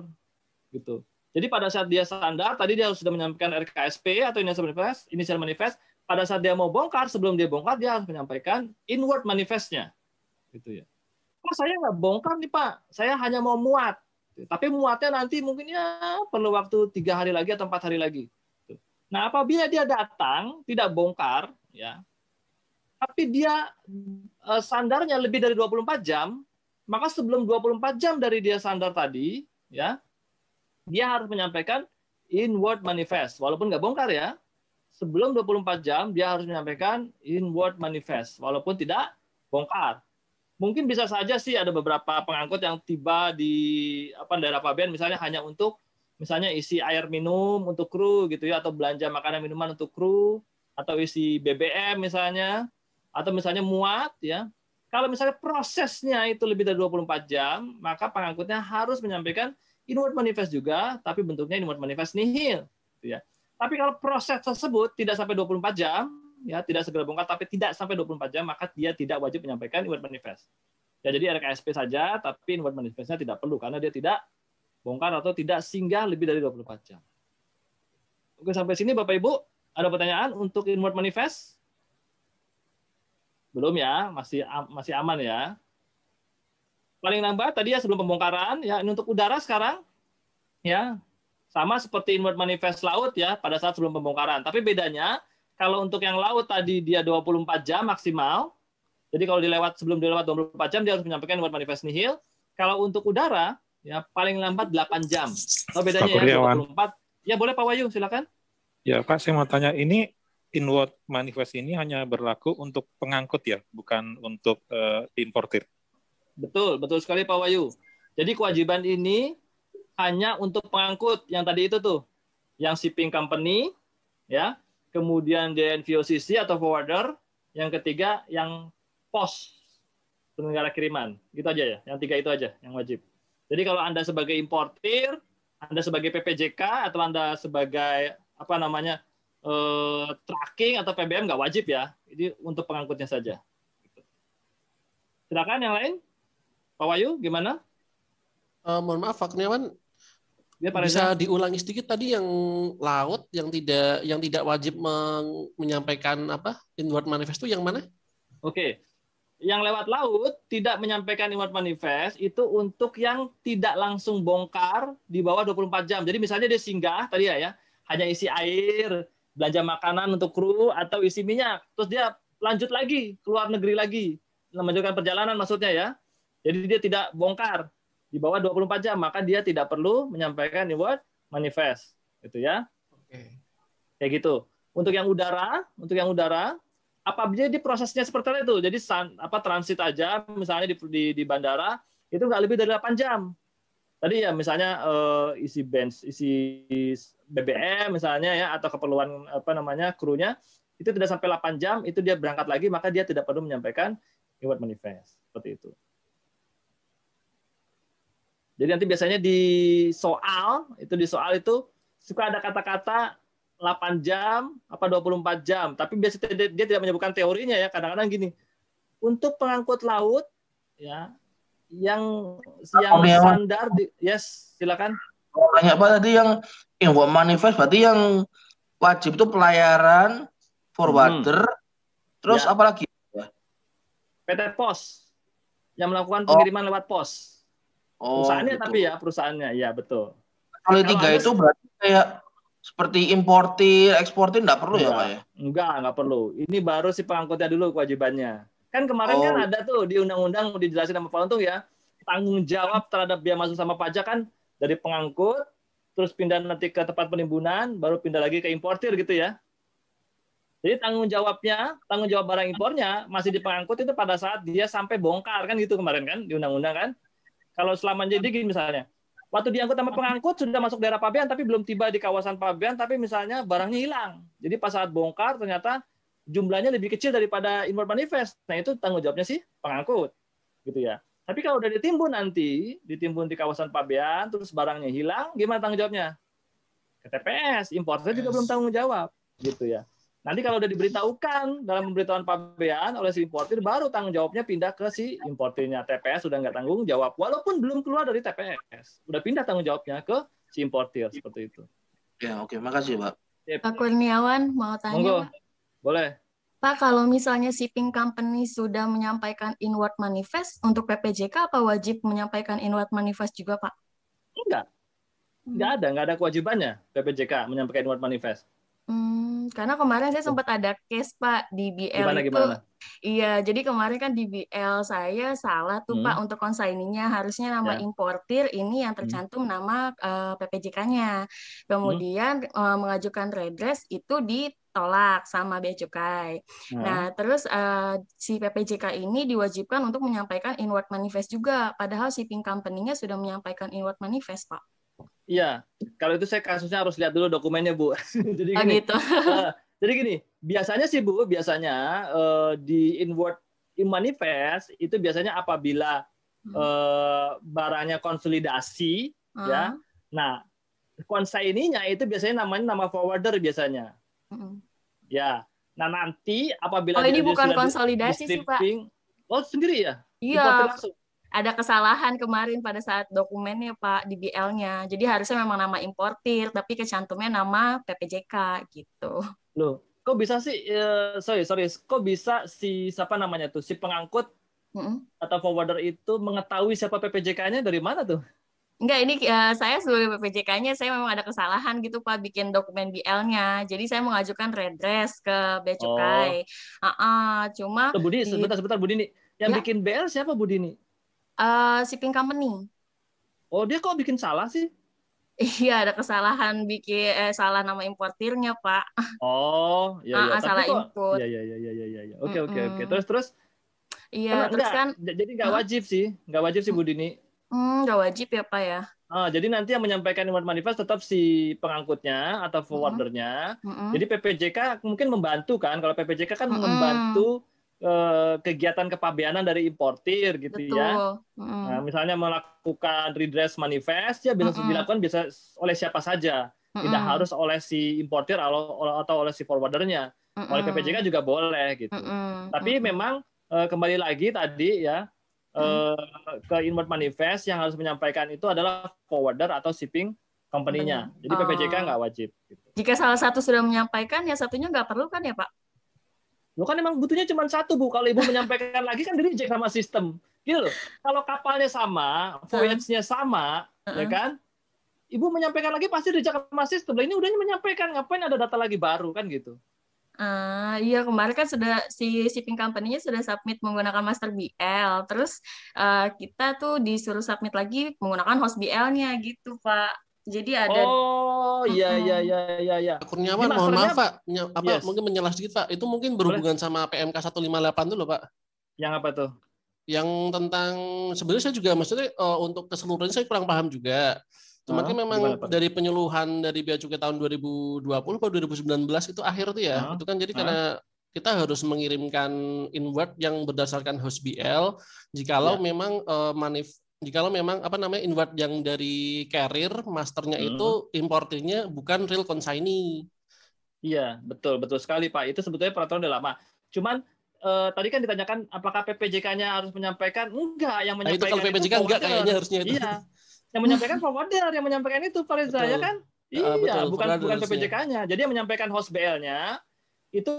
S1: gitu. Jadi pada saat dia sandar, tadi dia sudah menyampaikan RKSP atau initial manifest, initial manifest. Pada saat dia mau bongkar, sebelum dia bongkar, dia harus menyampaikan inward manifestnya, gitu ya. Pak, saya nggak bongkar nih Pak, saya hanya mau muat. Tapi muatnya nanti mungkin ya perlu waktu tiga hari lagi atau empat hari lagi. Nah, apabila dia datang tidak bongkar, ya, tapi dia uh, sandarnya lebih dari 24 jam, maka sebelum 24 jam dari dia sandar tadi, ya, dia harus menyampaikan inward manifest, walaupun nggak bongkar ya. Sebelum 24 jam dia harus menyampaikan inward manifest, walaupun tidak bongkar. Mungkin bisa saja sih ada beberapa pengangkut yang tiba di apa daerah pabean misalnya hanya untuk misalnya isi air minum untuk kru gitu ya atau belanja makanan minuman untuk kru atau isi BBM misalnya atau misalnya muat ya kalau misalnya prosesnya itu lebih dari 24 jam maka pengangkutnya harus menyampaikan inward manifest juga tapi bentuknya inward manifest nihil gitu ya Tapi kalau proses tersebut tidak sampai 24 jam, ya tidak segera bongkar tapi tidak sampai 24 jam, maka dia tidak wajib menyampaikan inward manifest. Ya jadi RKSP saja, tapi inward manifestnya tidak perlu karena dia tidak bongkar atau tidak singgah lebih dari 24 jam. Oke sampai sini Bapak Ibu ada pertanyaan untuk inward manifest? Belum ya, masih masih aman ya. Paling lambat tadi ya sebelum pembongkaran ya ini untuk udara sekarang ya sama seperti inward manifest laut ya pada saat sebelum pembongkaran. Tapi bedanya kalau untuk yang laut tadi dia 24 jam maksimal. Jadi kalau dilewat sebelum dilewat 24 jam dia harus menyampaikan inward manifest nihil. Kalau untuk udara ya paling lambat 8 jam. Oh bedanya ya 24. Ya boleh Pak Wayu silakan.
S2: Ya Pak saya mau tanya ini inward manifest ini hanya berlaku untuk pengangkut ya, bukan untuk uh, importir.
S1: Betul, betul sekali Pak Wayu. Jadi kewajiban ini hanya untuk pengangkut yang tadi itu tuh, yang shipping company, ya, kemudian DNVOCC atau forwarder, yang ketiga yang pos penyelenggara kiriman, gitu aja ya, yang tiga itu aja yang wajib. Jadi kalau anda sebagai importir, anda sebagai PPJK atau anda sebagai apa namanya eh, tracking atau PBM nggak wajib ya, ini untuk pengangkutnya saja. Silakan yang lain, Pak Wayu, gimana?
S3: Uh, mohon maaf, Pak Kurniawan, Ya, Bisa diulangi sedikit tadi yang laut yang tidak yang tidak wajib menyampaikan apa inward manifest itu yang mana?
S1: Oke. Yang lewat laut tidak menyampaikan inward manifest itu untuk yang tidak langsung bongkar di bawah 24 jam. Jadi misalnya dia singgah tadi ya ya, hanya isi air, belanja makanan untuk kru atau isi minyak, terus dia lanjut lagi keluar negeri lagi, melanjutkan perjalanan maksudnya ya. Jadi dia tidak bongkar di bawah 24 jam, maka dia tidak perlu menyampaikan word manifest, gitu ya. Oke. Kayak gitu. Untuk yang udara, untuk yang udara, apabila di prosesnya seperti itu, jadi apa transit aja, misalnya di, di, di bandara, itu nggak lebih dari 8 jam. Tadi ya misalnya uh, isi bench, isi BBM misalnya ya, atau keperluan apa namanya krunya, itu tidak sampai 8 jam, itu dia berangkat lagi, maka dia tidak perlu menyampaikan word manifest. Seperti itu. Jadi nanti biasanya di soal, itu di soal itu suka ada kata-kata 8 jam apa 24 jam, tapi biasanya dia, tidak menyebutkan teorinya ya. Kadang-kadang gini. Untuk pengangkut laut ya yang yang standar di, yes, silakan.
S4: Banyak apa tadi yang yang buat manifest berarti yang wajib itu pelayaran forwarder hmm. terus ya. apa lagi?
S1: PT Pos yang melakukan pengiriman oh. lewat pos. Oh, perusahaannya gitu. tapi ya perusahaannya, ya betul.
S4: Kalau tiga itu berarti kayak seperti importir, eksportir nggak perlu ya, enggak, ya Pak ya?
S1: Enggak, nggak perlu. Ini baru si pengangkutnya dulu kewajibannya. Kan kemarin kan oh. kan ada tuh di undang-undang dijelasin sama Pak Untung ya, tanggung jawab terhadap biaya masuk sama pajak kan dari pengangkut, terus pindah nanti ke tempat penimbunan, baru pindah lagi ke importir gitu ya. Jadi tanggung jawabnya, tanggung jawab barang impornya masih di pengangkut itu pada saat dia sampai bongkar kan gitu kemarin kan di undang-undang kan. Kalau selama jadi gini misalnya, waktu diangkut sama pengangkut sudah masuk daerah pabean tapi belum tiba di kawasan pabean tapi misalnya barangnya hilang. Jadi pas saat bongkar ternyata jumlahnya lebih kecil daripada inward manifest. Nah itu tanggung jawabnya sih pengangkut, gitu ya. Tapi kalau udah ditimbun nanti, ditimbun di kawasan pabean, terus barangnya hilang, gimana tanggung jawabnya? Ke TPS, importer juga belum tanggung jawab, gitu ya. Nanti kalau udah diberitahukan dalam pemberitahuan pabean oleh si importir, baru tanggung jawabnya pindah ke si importirnya. TPS sudah nggak tanggung jawab, walaupun belum keluar dari TPS. Udah pindah tanggung jawabnya ke si importir, seperti itu.
S4: Ya, oke. Makasih, Pak.
S5: Pak Kurniawan, mau tanya, Monggo. Pak?
S1: Boleh.
S5: Pak, kalau misalnya shipping company sudah menyampaikan inward manifest, untuk PPJK apa wajib menyampaikan inward manifest juga, Pak?
S1: Enggak. Enggak ada, enggak ada kewajibannya PPJK menyampaikan inward manifest.
S5: Hmm, karena kemarin saya sempat ada case Pak di BL gimana, itu. Gimana? Iya, jadi kemarin kan di BL saya salah tuh hmm. Pak untuk konsaininya harusnya nama ya. importir ini yang hmm. tercantum hmm. nama uh, eh, PPJK-nya. Kemudian hmm. uh, mengajukan redress itu ditolak sama bea cukai. Hmm. Nah, terus uh, si PPJK ini diwajibkan untuk menyampaikan inward manifest juga padahal shipping company-nya sudah menyampaikan inward manifest, Pak.
S1: Iya, kalau itu saya kasusnya harus lihat dulu dokumennya bu. jadi oh, gini, gitu. uh, jadi gini, biasanya sih bu, biasanya uh, di inward in manifest itu biasanya apabila uh, barangnya konsolidasi, uh. ya. Nah, konsaininya itu biasanya namanya nama forwarder biasanya. Mm-hmm. Ya. Nah nanti apabila
S5: Oh ini bukan konsolidasi sih Pak.
S1: Oh sendiri ya?
S5: Iya. Ada kesalahan kemarin pada saat dokumennya Pak di BL-nya. Jadi harusnya memang nama importir, tapi kecantumnya nama PPJK gitu.
S1: Loh, kok bisa sih? Uh, sorry, sorry. Kok bisa si siapa namanya tuh si pengangkut mm-hmm. atau forwarder itu mengetahui siapa PPJK-nya dari mana tuh?
S5: Enggak, ini uh, saya sebagai PPJK-nya saya memang ada kesalahan gitu Pak bikin dokumen BL-nya. Jadi saya mengajukan redress ke Bea Cukai. Oh. Uh -uh, cuma
S1: Budi, di... sebentar sebentar Budi nih. Yang ya. bikin BL siapa Budi nih?
S5: Uh, shipping company.
S1: Oh, dia kok bikin salah sih?
S5: Iya, ada kesalahan bikin eh, salah nama importirnya, Pak.
S1: Oh, iya iya.
S5: Uh, salah kok, input.
S1: Iya iya iya iya iya. iya. Oke oke oke. Terus terus
S5: Iya, terus kan
S1: jadi nggak wajib sih, nggak wajib sih Budi nih
S5: Hmm, nggak wajib ya Pak ya?
S1: Ah, jadi nanti yang menyampaikan import manifest tetap si pengangkutnya atau forwardernya. Mm -hmm. Jadi PPJK mungkin membantu kan, kalau PPJK kan mm -hmm. membantu kegiatan kepabeanan dari importir gitu ya. Betul. ya. Mm -hmm. Nah, misalnya melakukan redress manifest ya bisa mm -hmm. dilakukan bisa oleh siapa saja. Mm -hmm. Tidak harus oleh si importir atau atau oleh si forwardernya. Mm -hmm. Oleh PPJK juga boleh gitu. Mm -hmm. Tapi mm -hmm. memang uh, kembali lagi tadi ya hmm. ke inward manifest yang harus menyampaikan itu adalah forwarder atau shipping company-nya. Jadi PPJK nggak wajib.
S5: Gitu. Jika salah satu sudah menyampaikan, ya satunya nggak perlu kan ya Pak?
S1: Lo kan emang butuhnya cuma satu Bu. Kalau Ibu menyampaikan lagi kan di sama sistem. Gitu loh. Kalau kapalnya sama, voyage-nya sama, uh -uh. ya kan? Ibu menyampaikan lagi pasti di sama sistem. Lah ini udah menyampaikan, ngapain ada data lagi baru kan gitu.
S5: Uh, iya kemarin kan sudah si shipping company-nya sudah submit menggunakan master BL. Terus uh, kita tuh disuruh submit lagi menggunakan host BL-nya gitu, Pak. Jadi ada
S1: Oh, iya iya iya iya iya.
S3: Kurniawan, mohon maaf, Pak. Apa yes. mungkin menjelas sedikit, Pak. Itu mungkin berhubungan Boleh. sama PMK 158 dulu, Pak.
S1: Yang apa tuh?
S3: Yang tentang sebenarnya saya juga maksudnya uh, untuk keseluruhan saya kurang paham juga. Cuma kan memang gimana, dari penyuluhan dari Bea Cukai tahun 2020 atau 2019 itu akhir tuh ya. Uh, itu kan jadi uh. karena kita harus mengirimkan inward yang berdasarkan host BL jikalau yeah. memang uh, manif jikalau memang apa namanya inward yang dari carrier masternya hmm. itu importirnya bukan real consignee.
S1: Iya, betul, betul sekali Pak. Itu sebetulnya peraturan udah lama. Cuman uh, tadi kan ditanyakan apakah PPJK-nya harus menyampaikan? Enggak, yang menyampaikan nah, itu
S3: kalau PPJK itu enggak kayaknya harusnya itu.
S1: Iya yang menyampaikan forwarder yang menyampaikan itu Pak Reza ya kan uh, iya betul, bukan bukan PPJK-nya jadi yang menyampaikan host BL-nya itu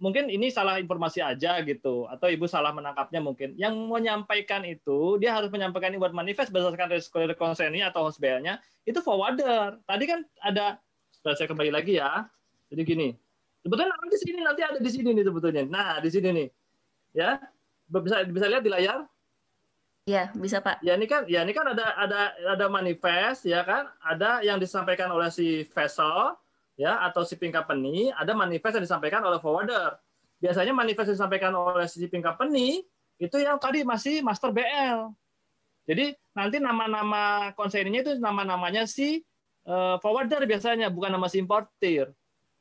S1: mungkin ini salah informasi aja gitu atau ibu salah menangkapnya mungkin. Yang menyampaikan itu dia harus menyampaikan buat manifest berdasarkan resiko ini atau host BL-nya itu forwarder. Tadi kan ada saya kembali lagi ya. Jadi gini sebetulnya nanti di sini nanti ada di sini nih sebetulnya. Nah di sini nih ya. Bisa bisa lihat di layar?
S5: Iya, bisa Pak.
S1: Ya ini kan, ya ini kan ada ada ada manifest ya kan, ada yang disampaikan oleh si vessel ya atau shipping company, ada manifest yang disampaikan oleh forwarder. Biasanya manifest yang disampaikan oleh shipping company itu yang tadi masih master BL. Jadi nanti nama-nama konsennya itu nama-namanya si uh, forwarder biasanya, bukan nama si importir.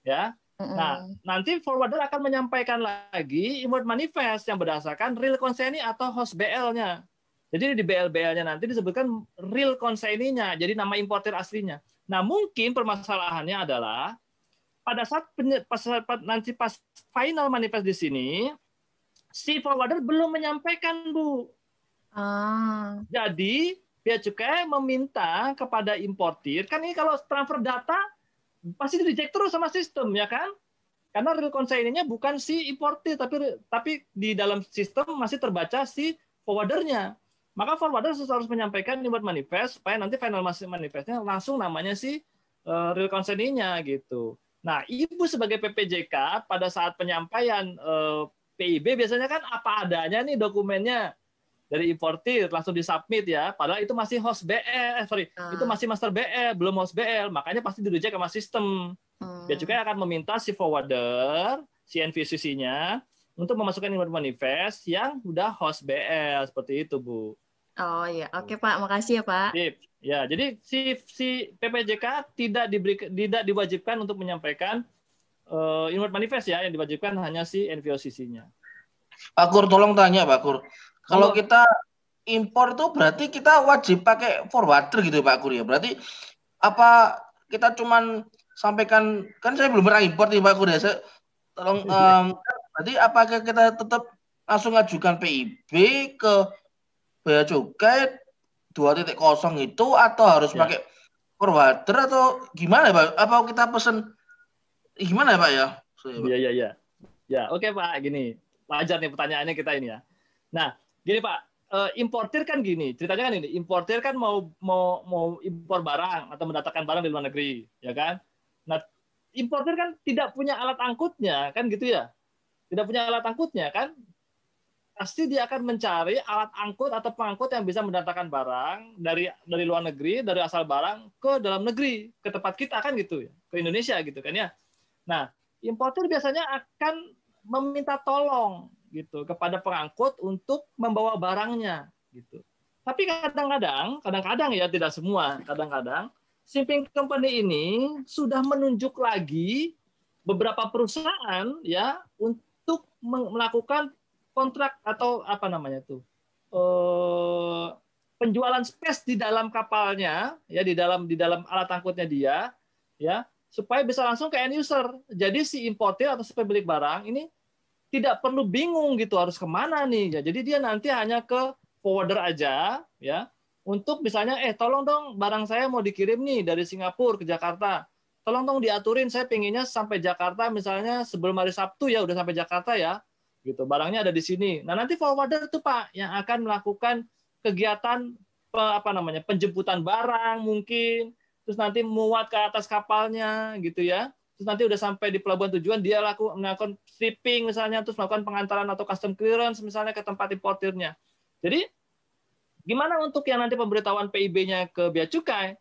S1: Ya. Nah, nanti forwarder akan menyampaikan lagi import manifest yang berdasarkan real consignee atau host BL-nya. Jadi di BL-BL-nya nanti disebutkan real consignee-nya, jadi nama importer aslinya. Nah, mungkin permasalahannya adalah pada saat pas, nanti pas final manifest di sini, si forwarder belum menyampaikan, Bu. Ah. Jadi, Bea Cukai meminta kepada importir, kan ini kalau transfer data pasti di reject terus sama sistem, ya kan? Karena real consignee-nya bukan si importir, tapi tapi di dalam sistem masih terbaca si forwardernya maka forwarder harus menyampaikan buat manifest supaya nanti final manifestnya langsung namanya si uh, real consignee-nya gitu. Nah, ibu sebagai PPJK pada saat penyampaian uh, eh, PIB biasanya kan apa adanya nih dokumennya dari importir langsung disubmit ya. Padahal itu masih host BL, eh, sorry, uh. itu masih master BL, belum host BL, makanya pasti di reject sama sistem. Hmm. Dia juga akan meminta si forwarder, si NVCC-nya untuk memasukkan import manifest yang udah host BL seperti itu, Bu.
S5: Oh iya, oke Pak, makasih ya Pak.
S1: Sip. Ya, jadi si si PPJK tidak diberi tidak diwajibkan untuk menyampaikan uh, inward manifest ya, yang diwajibkan hanya si NVOCC-nya.
S4: Pak Kur, tolong tanya Pak Kur. Kalau kita impor tuh berarti kita wajib pakai forwarder gitu Pak Kur ya. Berarti apa kita cuman sampaikan kan saya belum pernah import nih Pak Kuda. tolong um, berarti apakah kita tetap langsung ajukan PIB ke bea cukai 2.0 itu atau harus ya. pakai forwarder atau gimana ya Pak? Apa kita pesen gimana ya Pak ya?
S1: Iya iya iya. Ya, oke Pak, gini. Wajar nih pertanyaannya kita ini ya. Nah, gini Pak, uh, importir kan gini, ceritanya kan ini, importir kan mau mau mau impor barang atau mendatangkan barang dari luar negeri, ya kan? Nah, importir kan tidak punya alat angkutnya, kan gitu ya? Tidak punya alat angkutnya, kan? Pasti dia akan mencari alat angkut atau pengangkut yang bisa mendatangkan barang dari dari luar negeri, dari asal barang ke dalam negeri, ke tempat kita kan gitu ya, ke Indonesia gitu kan ya. Nah, importir biasanya akan meminta tolong gitu kepada pengangkut untuk membawa barangnya gitu. Tapi kadang-kadang, kadang-kadang ya tidak semua, kadang-kadang shipping company ini sudah menunjuk lagi beberapa perusahaan ya untuk melakukan kontrak atau apa namanya tuh eh, penjualan space di dalam kapalnya ya di dalam di dalam alat angkutnya dia ya supaya bisa langsung ke end user. Jadi si importer atau si pemilik barang ini tidak perlu bingung gitu harus ke mana nih ya. Jadi dia nanti hanya ke forwarder aja ya untuk misalnya eh tolong dong barang saya mau dikirim nih dari Singapura ke Jakarta. Tolong dong diaturin saya pengennya sampai Jakarta misalnya sebelum hari Sabtu ya udah sampai Jakarta ya gitu barangnya ada di sini nah nanti forwarder itu pak yang akan melakukan kegiatan apa namanya penjemputan barang mungkin terus nanti muat ke atas kapalnya gitu ya terus nanti udah sampai di pelabuhan tujuan dia laku melakukan stripping misalnya terus melakukan pengantaran atau custom clearance misalnya ke tempat importirnya. Jadi gimana untuk yang nanti pemberitahuan PIB-nya ke bea cukai?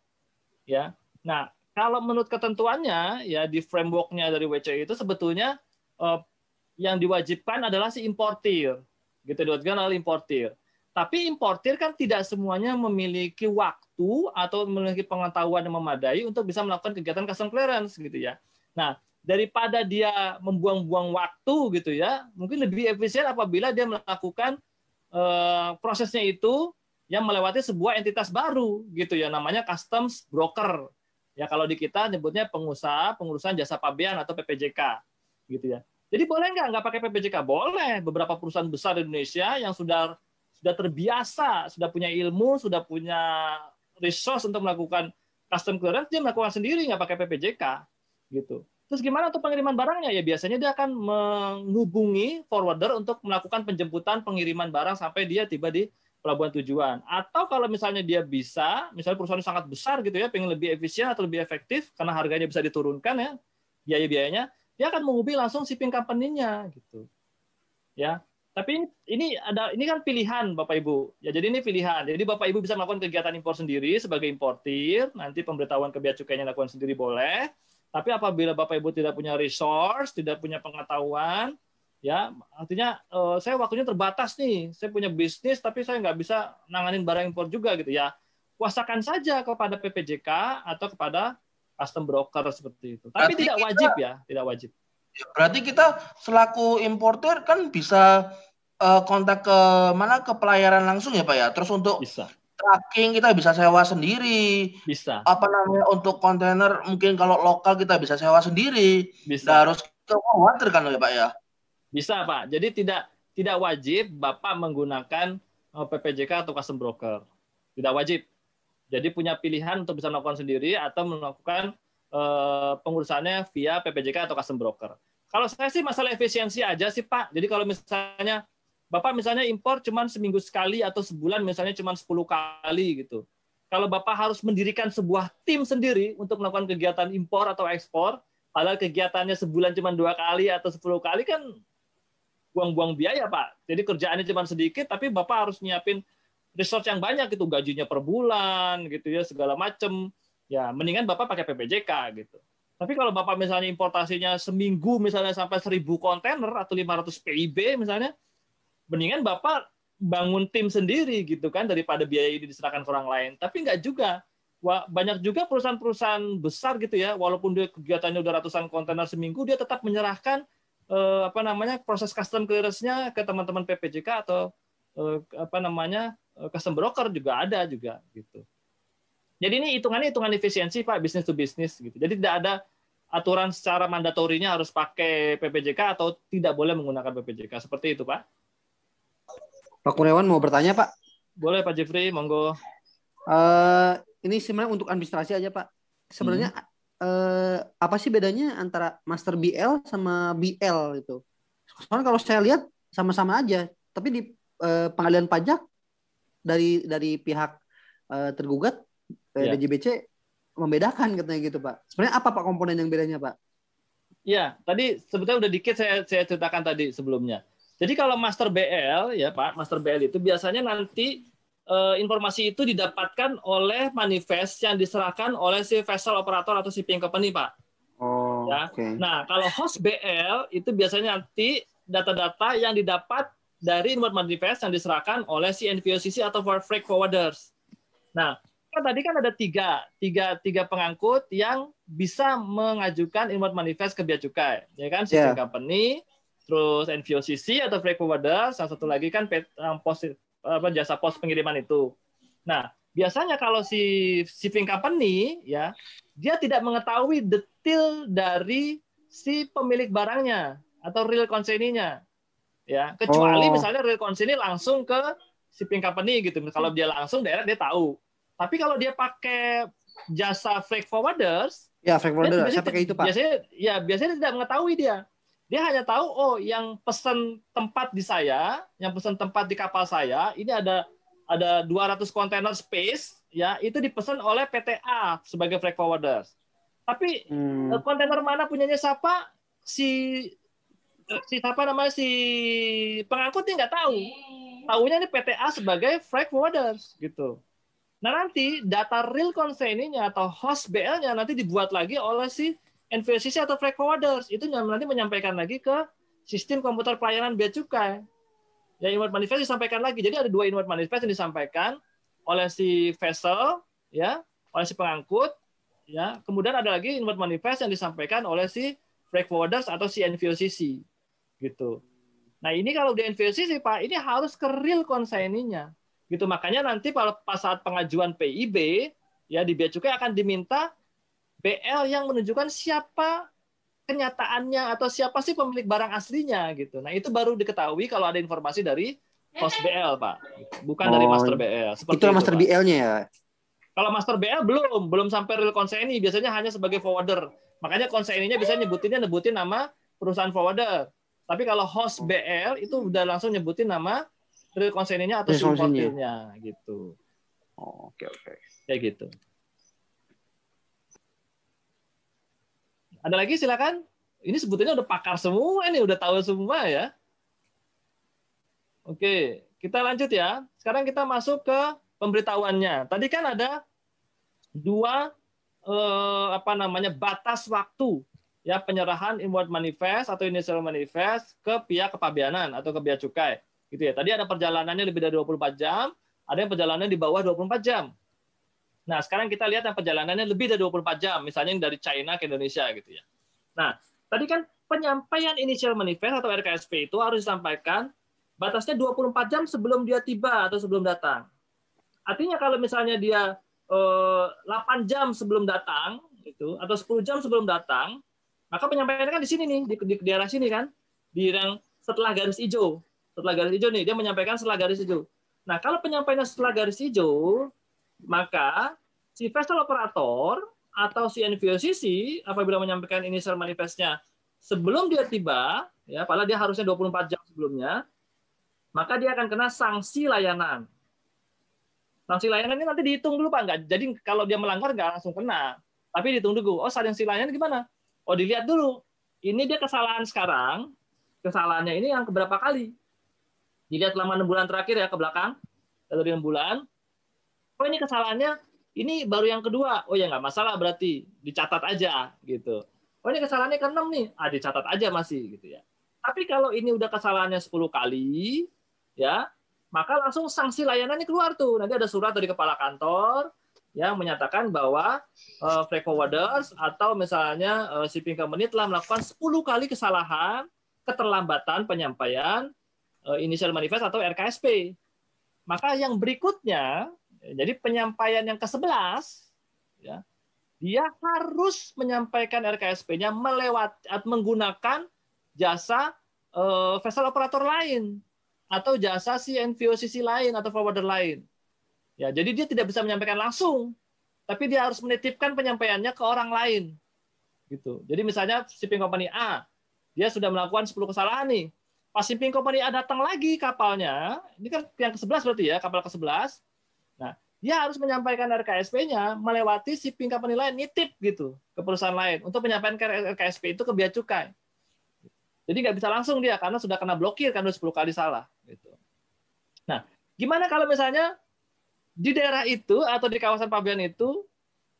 S1: Ya. Nah, kalau menurut ketentuannya ya di framework-nya dari WCI itu sebetulnya eh, yang diwajibkan adalah si importir. Gitu diwajibkan oleh importir. Tapi importir kan tidak semuanya memiliki waktu atau memiliki pengetahuan yang memadai untuk bisa melakukan kegiatan custom clearance gitu ya. Nah, daripada dia membuang-buang waktu gitu ya, mungkin lebih efisien apabila dia melakukan uh, prosesnya itu yang melewati sebuah entitas baru gitu ya, namanya customs broker. Ya kalau di kita nyebutnya pengusaha pengurusan jasa pabean atau PPJK gitu ya. Jadi boleh nggak nggak pakai PPJK? Boleh. Beberapa perusahaan besar di Indonesia yang sudah sudah terbiasa, sudah punya ilmu, sudah punya resource untuk melakukan custom clearance, dia melakukan sendiri nggak pakai PPJK gitu. Terus gimana untuk pengiriman barangnya? Ya biasanya dia akan menghubungi forwarder untuk melakukan penjemputan pengiriman barang sampai dia tiba di pelabuhan tujuan. Atau kalau misalnya dia bisa, misalnya perusahaan sangat besar gitu ya, pengen lebih efisien atau lebih efektif karena harganya bisa diturunkan ya, biaya-biayanya, dia akan menghubungi langsung shipping company-nya gitu. Ya. Tapi ini ada ini kan pilihan Bapak Ibu. Ya jadi ini pilihan. Jadi Bapak Ibu bisa melakukan kegiatan impor sendiri sebagai importir, nanti pemberitahuan ke bea cukainya lakukan sendiri boleh tapi apabila Bapak Ibu tidak punya resource, tidak punya pengetahuan, ya artinya uh, saya waktunya terbatas nih. Saya punya bisnis tapi saya nggak bisa nanganin barang impor juga gitu ya. Kuasakan saja kepada PPJK atau kepada custom broker seperti itu. Tapi berarti tidak kita, wajib ya, tidak wajib.
S4: Berarti kita selaku importer kan bisa uh, kontak ke mana ke pelayaran langsung ya Pak ya. Terus untuk bisa tracking kita bisa sewa sendiri.
S1: Bisa.
S4: Apa namanya untuk kontainer mungkin kalau lokal kita bisa sewa sendiri. Bisa. Harus ke water kan ya Pak ya?
S1: Bisa Pak. Jadi tidak tidak wajib Bapak menggunakan eh, PPJK atau custom broker. Tidak wajib. Jadi punya pilihan untuk bisa melakukan sendiri atau melakukan uh, pengurusannya via PPJK atau custom broker. Kalau saya sih masalah efisiensi aja sih Pak. Jadi kalau misalnya Bapak misalnya impor cuma seminggu sekali atau sebulan misalnya cuma 10 kali gitu. Kalau Bapak harus mendirikan sebuah tim sendiri untuk melakukan kegiatan impor atau ekspor, padahal kegiatannya sebulan cuma dua kali atau 10 kali kan buang-buang biaya Pak. Jadi kerjaannya cuma sedikit, tapi Bapak harus nyiapin resource yang banyak gitu, gajinya per bulan gitu ya, segala macem. Ya, mendingan Bapak pakai PPJK gitu. Tapi kalau Bapak misalnya importasinya seminggu misalnya sampai 1000 kontainer atau 500 PIB misalnya, mendingan bapak bangun tim sendiri gitu kan daripada biaya ini diserahkan ke orang lain. Tapi nggak juga. Wah, banyak juga perusahaan-perusahaan besar gitu ya, walaupun dia kegiatannya udah ratusan kontainer seminggu, dia tetap menyerahkan eh, apa namanya proses custom clearance-nya ke teman-teman PPJK atau eh, apa namanya custom broker juga ada juga gitu. Jadi ini hitungannya hitungan efisiensi Pak, bisnis to bisnis gitu. Jadi tidak ada aturan secara mandatorinya harus pakai PPJK atau tidak boleh menggunakan PPJK. Seperti itu Pak.
S6: Pak Kurniawan mau bertanya Pak?
S1: Boleh Pak Jeffrey, monggo.
S6: Uh, ini sebenarnya untuk administrasi aja Pak. Sebenarnya hmm. uh, apa sih bedanya antara Master BL sama BL itu? Soalnya kalau saya lihat sama-sama aja, tapi di uh, pengadilan pajak dari dari pihak uh, tergugat yeah. DJBC membedakan katanya gitu Pak. Sebenarnya apa Pak komponen yang bedanya Pak?
S1: Ya, tadi sebetulnya udah dikit saya saya ceritakan tadi sebelumnya. Jadi kalau master BL ya Pak, master BL itu biasanya nanti eh, informasi itu didapatkan oleh manifest yang diserahkan oleh si vessel operator atau shipping company Pak.
S6: Oh, ya. Okay.
S1: Nah, kalau host BL itu biasanya nanti data-data yang didapat dari inward manifest yang diserahkan oleh si NVOCC atau freight forwarders. Nah, kan tadi kan ada tiga, tiga, tiga pengangkut yang bisa mengajukan inward manifest ke bea cukai, ya kan? Shipping yeah. company, terus NVOCC atau freight forwarder, salah satu lagi kan pos apa jasa pos pengiriman itu. Nah, biasanya kalau si shipping company ya, dia tidak mengetahui detail dari si pemilik barangnya atau real consignee-nya. Ya, kecuali oh. misalnya real consignee langsung ke shipping company gitu. Kalau dia langsung daerah dia tahu. Tapi kalau dia pakai jasa freight forwarders,
S6: ya freight forwarder, saya pakai itu pak.
S1: Biasanya, ya biasanya tidak mengetahui dia. Dia hanya tahu, oh yang pesan tempat di saya, yang pesan tempat di kapal saya, ini ada ada 200 kontainer space, ya itu dipesan oleh PTA sebagai freight forwarders. Tapi hmm. Eh, kontainer mana punyanya siapa? Si eh, si apa namanya si pengangkut dia nggak tahu. Tahunya ini PTA sebagai freight forwarders gitu. Nah nanti data real consignee-nya atau host BL-nya nanti dibuat lagi oleh si NVCC atau freight forwarders. Itu nanti menyampaikan lagi ke sistem komputer pelayanan bea cukai. Ya inward manifest disampaikan lagi. Jadi ada dua inward manifest yang disampaikan oleh si vessel, ya, oleh si pengangkut, ya. Kemudian ada lagi inward manifest yang disampaikan oleh si freight forwarders atau si NVOCC, gitu. Nah ini kalau di NVOCC Pak, ini harus ke real consignee-nya gitu makanya nanti pada saat pengajuan PIB ya di bea cukai akan diminta BL yang menunjukkan siapa kenyataannya atau siapa sih pemilik barang aslinya gitu. Nah, itu baru diketahui kalau ada informasi dari host BL, Pak. Bukan oh, dari master BL.
S6: Seperti itu, itu master BL-nya ya.
S1: Kalau master BL belum, belum sampai real consignee, biasanya hanya sebagai forwarder. Makanya consignee-nya bisa nyebutinnya nyebutin nama perusahaan forwarder. Tapi kalau host BL itu udah langsung nyebutin nama real consignee-nya atau importirnya gitu.
S6: Oh, oke okay, oke. Okay.
S1: Kayak gitu. Ada lagi silakan. Ini sebetulnya udah pakar semua ini, udah tahu semua ya. Oke, kita lanjut ya. Sekarang kita masuk ke pemberitahuannya. Tadi kan ada dua eh, apa namanya batas waktu ya penyerahan inward manifest atau initial manifest ke pihak kepabianan atau ke bea cukai. Gitu ya. Tadi ada perjalanannya lebih dari 24 jam, ada yang perjalanan di bawah 24 jam. Nah, sekarang kita lihat yang perjalanannya lebih dari 24 jam, misalnya yang dari China ke Indonesia gitu ya. Nah, tadi kan penyampaian initial manifest atau RKSP itu harus disampaikan batasnya 24 jam sebelum dia tiba atau sebelum datang. Artinya kalau misalnya dia eh, 8 jam sebelum datang itu atau 10 jam sebelum datang, maka penyampaiannya kan di sini nih, di, di, daerah sini kan, di yang setelah garis hijau setelah garis hijau nih, dia menyampaikan setelah garis hijau. Nah, kalau penyampaiannya setelah garis hijau, maka si vessel operator atau si NVOCC apabila menyampaikan initial manifestnya sebelum dia tiba, ya, padahal dia harusnya 24 jam sebelumnya, maka dia akan kena sanksi layanan. Sanksi layanan ini nanti dihitung dulu Pak, enggak. Jadi kalau dia melanggar nggak langsung kena, tapi dihitung dulu. Oh, sanksi layanan gimana? Oh, dilihat dulu. Ini dia kesalahan sekarang, kesalahannya ini yang keberapa kali? Dilihat selama enam bulan terakhir ya ke belakang, dari enam bulan. Oh ini kesalahannya, ini baru yang kedua. Oh ya nggak masalah berarti dicatat aja gitu. Oh ini kesalahannya ke enam nih, ah dicatat aja masih gitu ya. Tapi kalau ini udah kesalahannya 10 kali, ya maka langsung sanksi layanannya keluar tuh. Nanti ada surat dari kepala kantor yang menyatakan bahwa uh, freight forwarders atau misalnya uh, shipping company telah melakukan 10 kali kesalahan keterlambatan penyampaian Eh, initial manifest atau RKSP. Maka yang berikutnya, jadi penyampaian yang ke-11 ya, dia harus menyampaikan RKSP-nya melewat menggunakan jasa uh, vessel operator lain atau jasa si NVOCC lain atau forwarder lain. Ya, jadi dia tidak bisa menyampaikan langsung, tapi dia harus menitipkan penyampaiannya ke orang lain. Gitu. Jadi misalnya shipping company A, dia sudah melakukan 10 kesalahan nih. Pas shipping company A datang lagi kapalnya, ini kan yang ke-11 berarti ya, kapal ke-11. Nah, dia harus menyampaikan RKSP-nya melewati shipping company lain nitip gitu ke perusahaan lain untuk menyampaikan RKSP itu ke bea cukai. Jadi nggak bisa langsung dia karena sudah kena blokir kan udah 10 kali salah gitu. Nah, gimana kalau misalnya di daerah itu atau di kawasan Pabean itu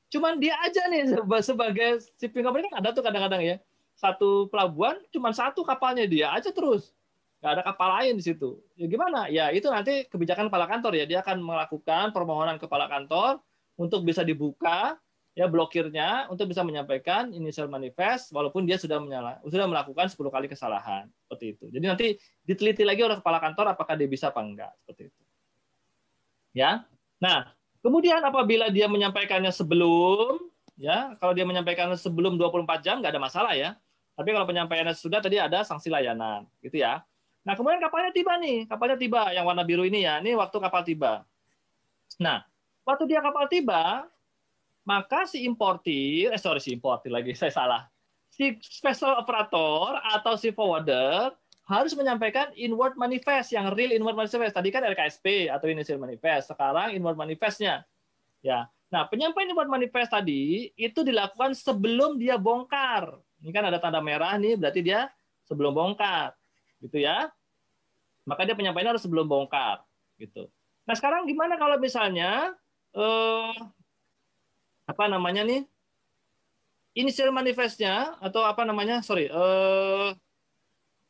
S1: cuman dia aja nih sebagai shipping company kan ada tuh kadang-kadang ya. Satu pelabuhan cuman satu kapalnya dia aja terus nggak ada kapal lain di situ. Ya gimana? Ya itu nanti kebijakan kepala kantor ya. Dia akan melakukan permohonan kepala kantor untuk bisa dibuka ya blokirnya untuk bisa menyampaikan initial manifest walaupun dia sudah menyala, sudah melakukan 10 kali kesalahan seperti itu. Jadi nanti diteliti lagi oleh kepala kantor apakah dia bisa apa enggak seperti itu. Ya. Nah, kemudian apabila dia menyampaikannya sebelum ya, kalau dia menyampaikan sebelum 24 jam nggak ada masalah ya. Tapi kalau penyampaiannya sudah tadi ada sanksi layanan, gitu ya. Nah, kemudian kapalnya tiba nih, kapalnya tiba yang warna biru ini ya. Ini waktu kapal tiba. Nah, waktu dia kapal tiba, maka si importir, eh sorry si importir lagi, saya salah. Si special operator atau si forwarder harus menyampaikan inward manifest yang real inward manifest. Tadi kan RKSP atau initial manifest, sekarang inward manifestnya. Ya. Nah, penyampaian inward manifest tadi itu dilakukan sebelum dia bongkar. Ini kan ada tanda merah nih, berarti dia sebelum bongkar gitu ya. Maka dia penyampaian harus sebelum bongkar, gitu. Nah sekarang gimana kalau misalnya eh, apa namanya nih inisial manifestnya atau apa namanya sorry eh,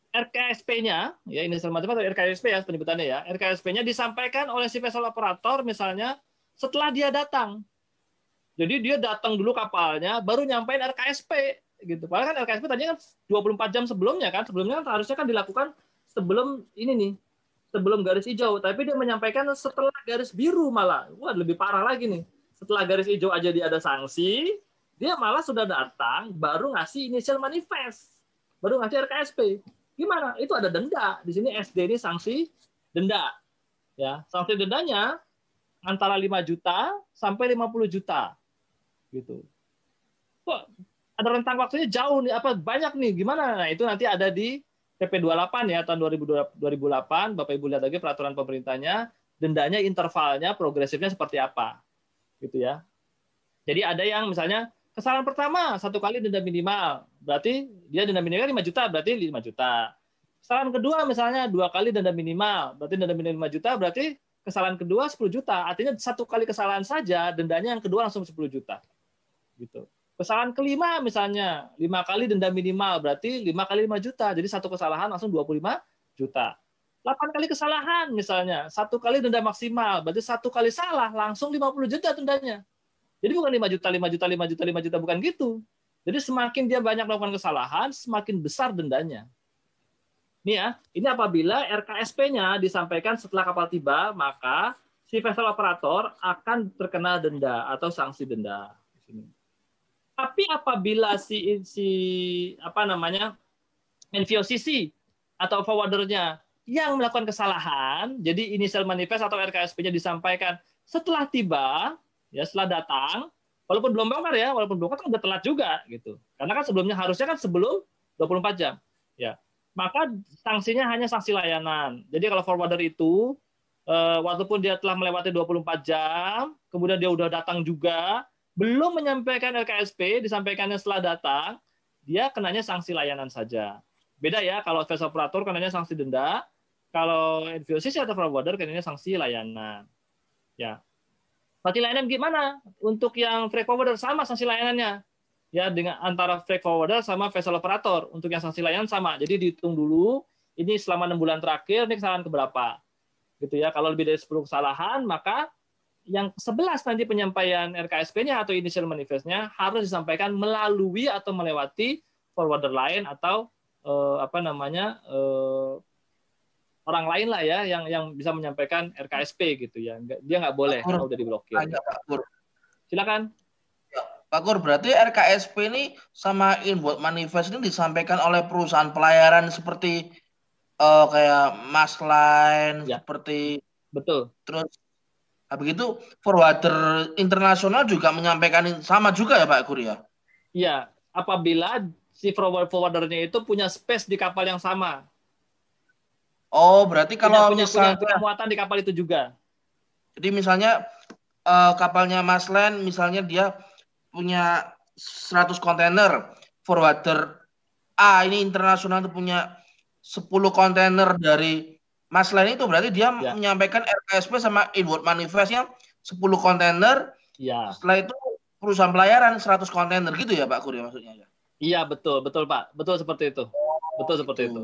S1: RKSP-nya ya inisial manifest atau RKSP ya penyebutannya ya RKSP-nya disampaikan oleh si vessel operator misalnya setelah dia datang. Jadi dia datang dulu kapalnya baru nyampein RKSP gitu. Padahal kan LKSP tadinya kan 24 jam sebelumnya kan, sebelumnya kan harusnya kan dilakukan sebelum ini nih, sebelum garis hijau. Tapi dia menyampaikan setelah garis biru malah. Wah, lebih parah lagi nih. Setelah garis hijau aja dia ada sanksi, dia malah sudah datang baru ngasih initial manifest. Baru ngasih RKSP. Gimana? Itu ada denda. Di sini SD ini sanksi denda. Ya, sanksi dendanya antara 5 juta sampai 50 juta. Gitu. Kok ada rentang waktunya jauh nih apa banyak nih gimana nah itu nanti ada di PP 28 ya tahun 2008 Bapak Ibu lihat lagi peraturan pemerintahnya dendanya intervalnya progresifnya seperti apa gitu ya jadi ada yang misalnya kesalahan pertama satu kali denda minimal berarti dia denda minimal 5 juta berarti 5 juta kesalahan kedua misalnya dua kali denda minimal berarti denda minimal 5 juta berarti kesalahan kedua 10 juta artinya satu kali kesalahan saja dendanya yang kedua langsung 10 juta gitu Kesalahan kelima misalnya, lima kali denda minimal, berarti lima kali lima juta. Jadi satu kesalahan langsung 25 juta. Delapan kali kesalahan misalnya, satu kali denda maksimal, berarti satu kali salah langsung 50 juta dendanya. Jadi bukan 5 juta, 5 juta, 5 juta, 5 juta, bukan gitu. Jadi semakin dia banyak melakukan kesalahan, semakin besar dendanya. Ini ya, ini apabila RKSP-nya disampaikan setelah kapal tiba, maka si vessel operator akan terkena denda atau sanksi denda. Tapi apabila si si apa namanya NVOCC atau forwardernya yang melakukan kesalahan, jadi initial manifest atau RKSP-nya disampaikan setelah tiba, ya setelah datang, walaupun belum bongkar ya, walaupun bongkar kan udah telat juga gitu. Karena kan sebelumnya harusnya kan sebelum 24 jam. Ya. Maka sanksinya hanya sanksi layanan. Jadi kalau forwarder itu eh, walaupun dia telah melewati 24 jam, kemudian dia udah datang juga, belum menyampaikan LKSP, disampaikannya setelah datang, dia kenanya sanksi layanan saja. Beda ya, kalau vessel operator kenanya sanksi denda, kalau NVOCC atau forwarder kenanya sanksi layanan. Ya. Sanksi layanan gimana? Untuk yang freight forwarder sama sanksi layanannya. Ya, dengan antara freight forwarder sama vessel operator. Untuk yang sanksi layanan sama. Jadi dihitung dulu, ini selama enam bulan terakhir, ini kesalahan keberapa. Gitu ya. Kalau lebih dari 10 kesalahan, maka yang 11 nanti penyampaian RKSP-nya atau initial manifest-nya harus disampaikan melalui atau melewati forwarder lain atau eh, apa namanya eh, orang lain lah ya yang yang bisa menyampaikan RKSP gitu ya. Dia nggak boleh kalau udah diblokir. Silakan.
S4: Pak Kur, berarti RKSP ini sama inward manifest ini disampaikan oleh perusahaan pelayaran seperti uh, kayak Masline, ya. seperti
S1: betul.
S4: Terus habis itu forwarder internasional juga menyampaikan sama juga ya Pak Kur ya?
S1: Iya, apabila si forward forwardernya itu punya space di kapal yang sama.
S4: Oh, berarti kalau
S1: punya, misalnya punya, punya muatan di kapal itu juga.
S4: Jadi misalnya uh, kapalnya Maslen misalnya dia punya 100 kontainer, forwarder A ini internasional itu punya 10 kontainer dari Mas Len itu berarti dia ya. menyampaikan RKSP sama inward manifestnya 10 kontainer.
S1: Ya.
S4: Setelah itu perusahaan pelayaran 100 kontainer gitu ya Pak Kurya maksudnya ya.
S1: Iya betul, betul Pak. Betul seperti itu. Betul seperti itu.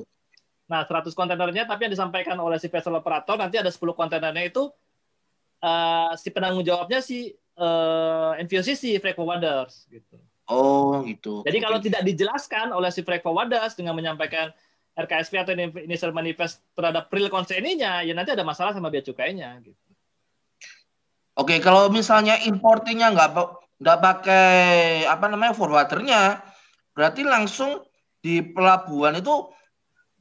S1: Nah, 100 kontainernya tapi yang disampaikan oleh si vessel operator nanti ada 10 kontainernya itu uh, si penanggung jawabnya si uh, NVOCC freight forwarders gitu.
S4: Oh gitu.
S1: Jadi okay. kalau tidak dijelaskan oleh si freight forwarders dengan menyampaikan RKSP atau initial manifest terhadap real konsennya, ya nanti ada masalah sama bea cukainya gitu.
S4: Oke, kalau misalnya importinya nggak nggak pakai apa namanya forwardernya, berarti langsung di pelabuhan itu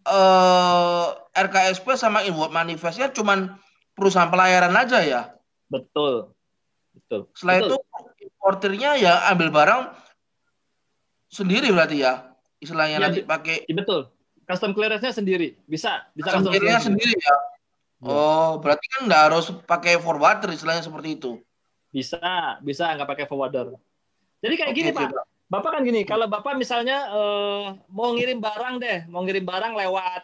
S4: eh, RKSP sama inward manifestnya cuman perusahaan pelayaran aja ya?
S1: Betul. Betul.
S4: Setelah
S1: Betul.
S4: itu importernya ya ambil barang sendiri berarti ya. Istilahnya ya, nanti pakai
S1: ya, betul. Custom clearance-nya sendiri. Bisa, bisa
S4: custom, custom clearance sendiri. sendiri ya. ya. Oh, berarti kan nggak harus pakai forwarder istilahnya seperti itu.
S1: Bisa, bisa nggak pakai forwarder. Jadi kayak Oke, gini, Pak. Bapak kan gini, kalau Bapak misalnya eh, mau ngirim barang deh, mau ngirim barang lewat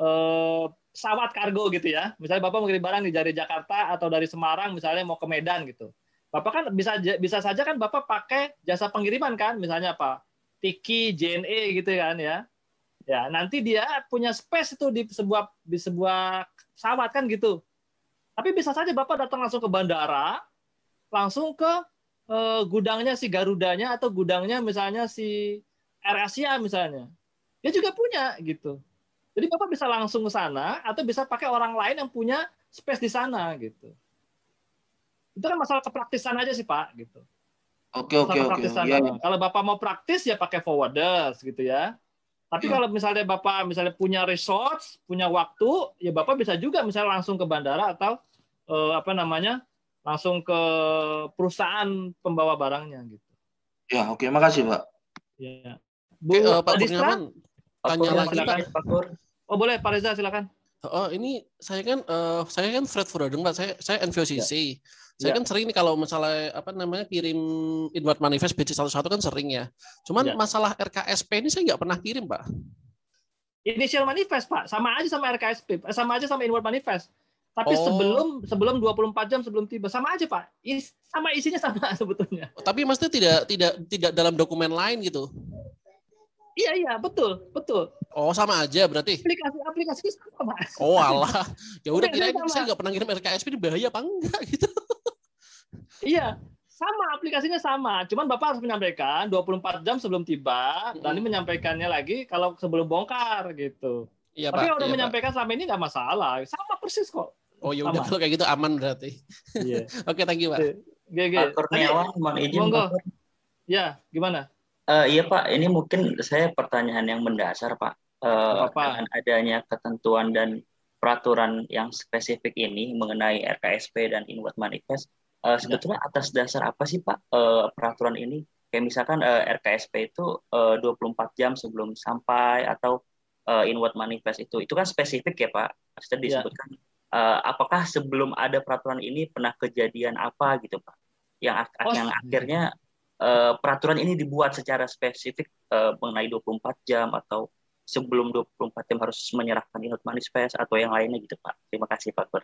S1: eh, pesawat kargo gitu ya. Misalnya Bapak mau ngirim barang dari Jakarta atau dari Semarang misalnya mau ke Medan gitu. Bapak kan bisa bisa saja kan Bapak pakai jasa pengiriman kan, misalnya apa? Tiki, JNE gitu kan ya. Ya, nanti dia punya space itu di sebuah di sebuah pesawat kan gitu. Tapi bisa saja Bapak datang langsung ke bandara, langsung ke eh, gudangnya si Garudanya atau gudangnya misalnya si AirAsia misalnya. Dia juga punya gitu. Jadi Bapak bisa langsung ke sana atau bisa pakai orang lain yang punya space di sana gitu. Itu kan masalah kepraktisan aja sih Pak gitu.
S4: Oke oke oke.
S1: Ya, ya. Kalau Bapak mau praktis ya pakai forwarders gitu ya. Tapi ya. kalau misalnya Bapak misalnya punya resource, punya waktu, ya Bapak bisa juga misalnya langsung ke bandara atau eh, apa namanya? Langsung ke perusahaan pembawa barangnya gitu.
S4: Ya, oke, makasih, Pak.
S1: Ya.
S3: Bu, uh, Pak Distra, tanya lagi
S1: Pak. Oh, boleh Pak Reza silakan.
S3: Oh, ini saya kan uh, saya kan freight forwarder, Pak. Saya saya NVOCC. Ya. Saya ya. kan sering nih kalau misalnya apa namanya kirim inward manifest BC11 kan sering ya. Cuman ya. masalah RKSP ini saya nggak pernah kirim, Pak.
S1: Initial manifest, Pak. Sama aja sama RKSP, eh, sama aja sama inward manifest. Tapi oh. sebelum sebelum 24 jam sebelum tiba sama aja, Pak. Is, sama isinya sama sebetulnya.
S3: Oh, tapi maksudnya tidak tidak tidak dalam dokumen lain gitu.
S1: Iya iya betul betul.
S3: Oh sama aja berarti.
S1: Aplikasi aplikasi sama mas.
S3: Oh alah. Ya udah kira saya nggak pernah kirim RKSP ini bahaya apa enggak gitu.
S1: iya sama aplikasinya sama. Cuman bapak harus menyampaikan 24 jam sebelum tiba dan ini menyampaikannya lagi kalau sebelum bongkar gitu. Iya, Tapi kalau udah iya, menyampaikan selama ini nggak masalah, sama persis kok.
S3: Oh ya udah kalau kayak gitu aman berarti. Iya. Oke, thank you, Pak.
S1: GG. Pak
S7: Kurniawan, mohon izin. Monggo.
S1: Ya, gimana?
S7: Uh, iya Pak, ini mungkin saya pertanyaan yang mendasar Pak. Uh, dengan adanya ketentuan dan peraturan yang spesifik ini mengenai RKSP dan inward manifest, uh, sebetulnya atas dasar apa sih Pak uh, peraturan ini? Kayak misalkan uh, RKSP itu uh, 24 jam sebelum sampai atau uh, inward manifest itu, itu kan spesifik ya Pak. Maksudnya iya. disebutkan ya. Uh, apakah sebelum ada peraturan ini pernah kejadian apa gitu Pak? Yang oh, yang akhirnya uh, peraturan ini dibuat secara spesifik uh, mengenai 24 jam atau sebelum 24 jam harus menyerahkan inut manifest atau yang lainnya gitu Pak. Terima kasih Pak Kur.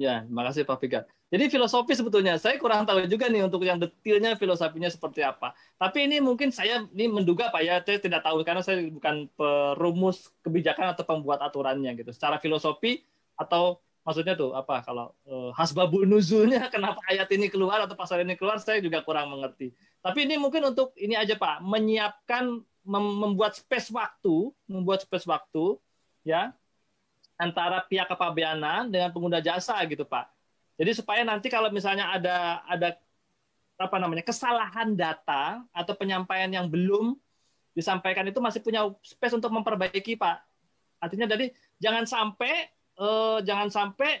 S1: Ya, terima kasih Pak Fikar. Jadi filosofi sebetulnya saya kurang tahu juga nih untuk yang detailnya filosofinya seperti apa. Tapi ini mungkin saya ini menduga Pak ya, saya tidak tahu karena saya bukan perumus kebijakan atau pembuat aturannya gitu. Secara filosofi atau maksudnya tuh apa kalau uh, hasbabul nuzulnya kenapa ayat ini keluar atau pasal ini keluar saya juga kurang mengerti. Tapi ini mungkin untuk ini aja Pak, menyiapkan mem membuat space waktu, membuat space waktu ya antara pihak kepabeanan dengan pengguna jasa gitu Pak. Jadi supaya nanti kalau misalnya ada ada apa namanya kesalahan data atau penyampaian yang belum disampaikan itu masih punya space untuk memperbaiki pak artinya jadi jangan sampai eh, jangan sampai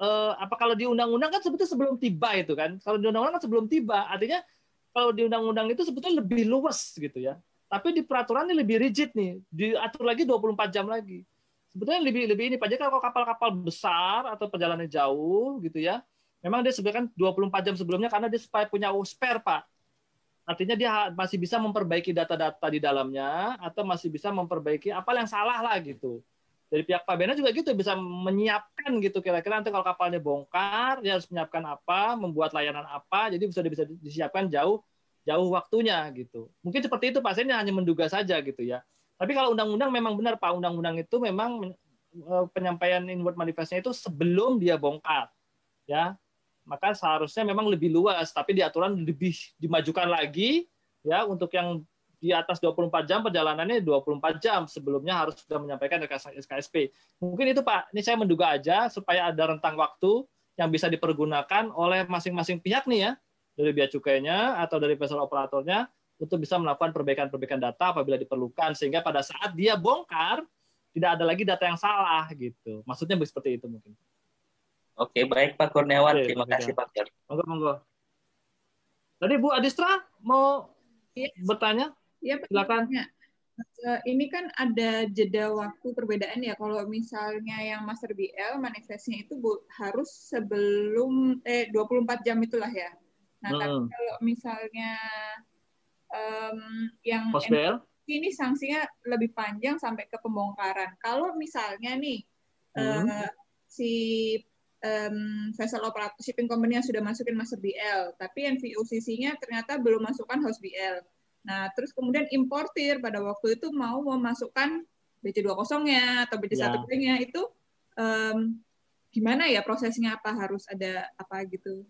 S1: eh, apa kalau di undang-undang kan sebetulnya sebelum tiba itu kan kalau di undang-undang kan sebelum tiba artinya kalau di undang-undang itu sebetulnya lebih luas gitu ya tapi di peraturan ini lebih rigid nih diatur lagi 24 jam lagi sebetulnya lebih lebih ini Pak. Jadi kalau kapal-kapal besar atau perjalanan jauh gitu ya, memang dia sebenarnya kan 24 jam sebelumnya karena dia supaya punya spare Pak. Artinya dia masih bisa memperbaiki data-data di dalamnya atau masih bisa memperbaiki apa yang salah lah gitu. Dari pihak Pak Bena juga gitu bisa menyiapkan gitu kira-kira nanti kalau kapalnya bongkar dia harus menyiapkan apa, membuat layanan apa, jadi bisa bisa disiapkan jauh jauh waktunya gitu. Mungkin seperti itu Pak, hanya menduga saja gitu ya. Tapi kalau undang-undang memang benar Pak, undang-undang itu memang eh, penyampaian inward manifestnya itu sebelum dia bongkar. Ya. Maka seharusnya memang lebih luas, tapi di aturan lebih dimajukan lagi ya untuk yang di atas 24 jam perjalanannya 24 jam sebelumnya harus sudah menyampaikan SKSP. Mungkin itu Pak, ini saya menduga aja supaya ada rentang waktu yang bisa dipergunakan oleh masing-masing pihak nih ya, dari biaya cukainya atau dari vessel operatornya untuk bisa melakukan perbaikan-perbaikan data apabila diperlukan sehingga pada saat dia bongkar tidak ada lagi data yang salah gitu. Maksudnya seperti itu mungkin.
S7: Oke, baik Pak Kurniawan. Oke, Terima kasih Pak.
S1: Monggo, monggo. Tadi Bu Adistra mau ya. bertanya?
S8: Iya, silakan. Ya. Ini kan ada jeda waktu perbedaan ya. Kalau misalnya yang Master BL manifestnya itu harus sebelum eh 24 jam itulah ya. Nah, hmm. tapi kalau misalnya um, yang ini sanksinya lebih panjang sampai ke pembongkaran. Kalau misalnya nih hmm. uh, si um, vessel operator shipping company yang sudah masukin master BL, tapi NVOCC-nya ternyata belum masukkan host BL. Nah, terus kemudian importir pada waktu itu mau memasukkan BC20-nya atau BC1-nya ya. itu um, gimana ya prosesnya apa harus ada apa gitu?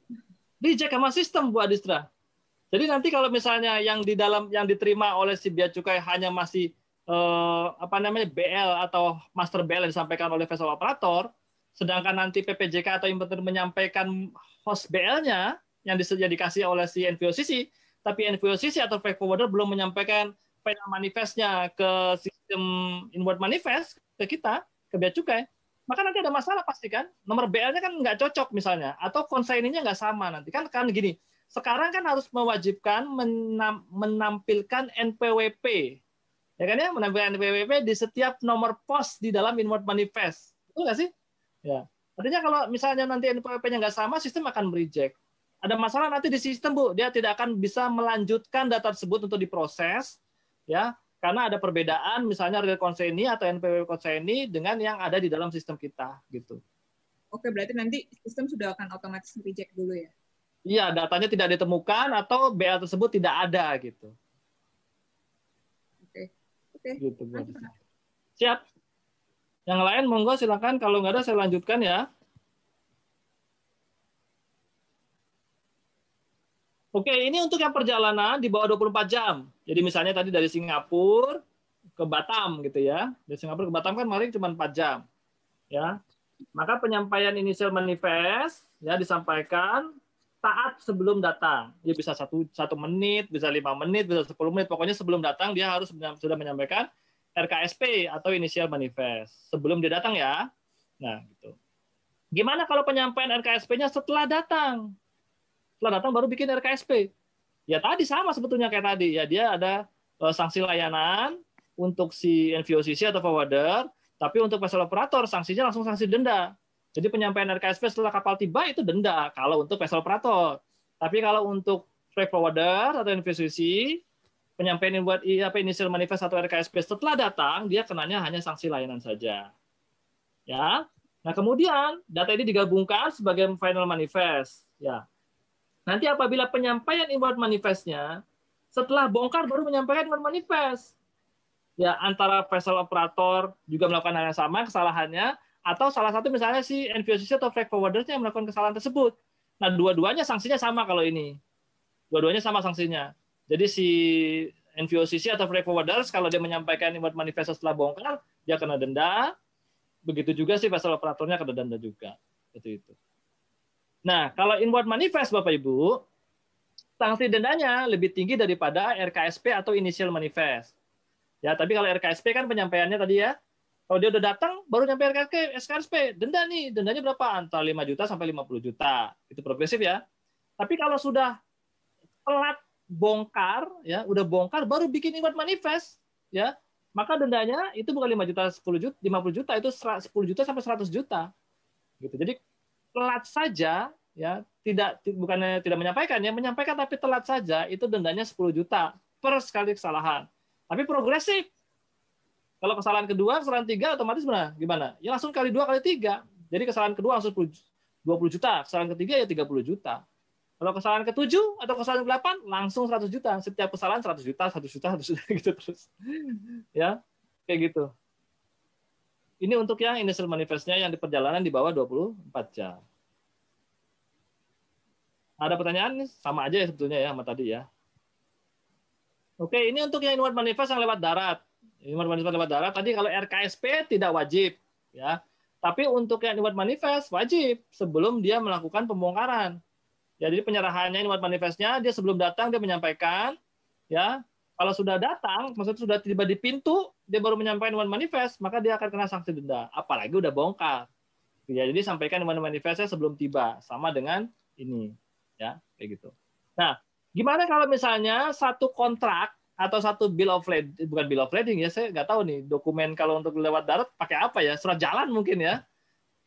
S1: Dicek sama sistem Bu Adistra. Jadi nanti kalau misalnya yang di dalam yang diterima oleh si bea cukai hanya masih eh, apa namanya BL atau master BL yang disampaikan oleh vessel operator, sedangkan nanti PPJK atau importer menyampaikan host BL-nya yang disediakan dikasih oleh si NVOCC, tapi NVOCC atau freight forwarder belum menyampaikan final manifestnya ke sistem inward manifest ke kita, ke bea cukai, maka nanti ada masalah pasti kan. Nomor BL-nya kan nggak cocok misalnya, atau konsaininya nggak sama nanti kan kan gini sekarang kan harus mewajibkan menam, menampilkan NPWP. Ya kan ya, menampilkan NPWP di setiap nomor pos di dalam inward manifest. Itu nggak sih? Ya. Artinya kalau misalnya nanti NPWP-nya nggak sama, sistem akan mereject. Ada masalah nanti di sistem, Bu. Dia tidak akan bisa melanjutkan data tersebut untuk diproses, ya, karena ada perbedaan misalnya real consent atau NPWP consent dengan yang ada di dalam sistem kita, gitu.
S8: Oke, berarti nanti sistem sudah akan otomatis reject dulu ya?
S1: Iya, datanya tidak ditemukan atau BL tersebut tidak ada gitu.
S8: Oke. Oke.
S1: Gitu, Siap. Yang lain monggo silakan kalau nggak ada saya lanjutkan ya. Oke, ini untuk yang perjalanan di bawah 24 jam. Jadi misalnya tadi dari Singapura ke Batam gitu ya. Dari Singapura ke Batam kan kemarin cuma 4 jam. Ya. Maka penyampaian inisial manifest ya disampaikan taat sebelum datang. Dia bisa satu satu menit, bisa lima menit, bisa sepuluh menit. Pokoknya sebelum datang dia harus sudah menyampaikan RKSP atau inisial manifest sebelum dia datang ya. Nah gitu. Gimana kalau penyampaian RKSP-nya setelah datang? Setelah datang baru bikin RKSP. Ya tadi sama sebetulnya kayak tadi. Ya dia ada uh, sanksi layanan untuk si NVOCC atau forwarder, tapi untuk vessel operator sanksinya langsung sanksi denda. Jadi penyampaian RKSP setelah kapal tiba itu denda kalau untuk vessel operator. Tapi kalau untuk freight forwarder atau NVCC, penyampaian buat apa initial manifest atau RKSP setelah datang dia kenanya hanya sanksi layanan saja. Ya. Nah, kemudian data ini digabungkan sebagai final manifest, ya. Nanti apabila penyampaian inward manifestnya setelah bongkar baru menyampaikan inward manifest. Ya, antara vessel operator juga melakukan hal yang sama kesalahannya, atau salah satu misalnya si NVOCC atau freight forwarder yang melakukan kesalahan tersebut. Nah, dua-duanya sanksinya sama kalau ini. Dua-duanya sama sanksinya. Jadi si NVOCC atau freight forwarder kalau dia menyampaikan inward manifest setelah bongkar, dia kena denda. Begitu juga si vessel operatornya kena denda juga. Itu itu. Nah, kalau inward manifest Bapak Ibu, sanksi dendanya lebih tinggi daripada RKSP atau initial manifest. Ya, tapi kalau RKSP kan penyampaiannya tadi ya, kalau dia udah datang baru nyampe RKSP, SKSP, denda nih, dendanya berapa? Antara 5 juta sampai 50 juta. Itu progresif ya. Tapi kalau sudah telat bongkar ya, udah bongkar baru bikin iwat manifest ya, maka dendanya itu bukan 5 juta 10 juta 50 juta itu 10 juta sampai 100 juta gitu jadi telat saja ya tidak bukannya tidak menyampaikan ya menyampaikan tapi telat saja itu dendanya 10 juta per sekali kesalahan. Tapi progresif. Kalau kesalahan kedua kesalahan tiga otomatis mana? Gimana? Ya langsung kali dua kali tiga. Jadi kesalahan kedua langsung 20 juta. Kesalahan ketiga ya 30 juta. Kalau kesalahan ketujuh atau kesalahan delapan langsung 100 juta. Setiap kesalahan 100 juta, 100 juta, 100 juta gitu terus. ya, kayak gitu. Ini untuk yang initial manifestnya yang di perjalanan di bawah 24 jam. Ada pertanyaan? Sama aja ya sebetulnya ya sama tadi ya. Oke, ini untuk yang inward manifest yang lewat darat. Inward manifest lewat darat. Tadi kalau RKSP tidak wajib, ya. Tapi untuk yang inward manifest wajib sebelum dia melakukan pembongkaran. Jadi penyerahannya ini manifestnya dia sebelum datang dia menyampaikan ya kalau sudah datang maksudnya sudah tiba di pintu dia baru menyampaikan one manifest maka dia akan kena sanksi denda. Apalagi udah bongkar. Ya jadi sampaikan one manifestnya sebelum tiba sama dengan ini ya kayak gitu. Nah gimana kalau misalnya satu kontrak atau satu bill of lading bukan bill of lading ya saya nggak tahu nih dokumen kalau untuk lewat darat pakai apa ya? Surat jalan mungkin ya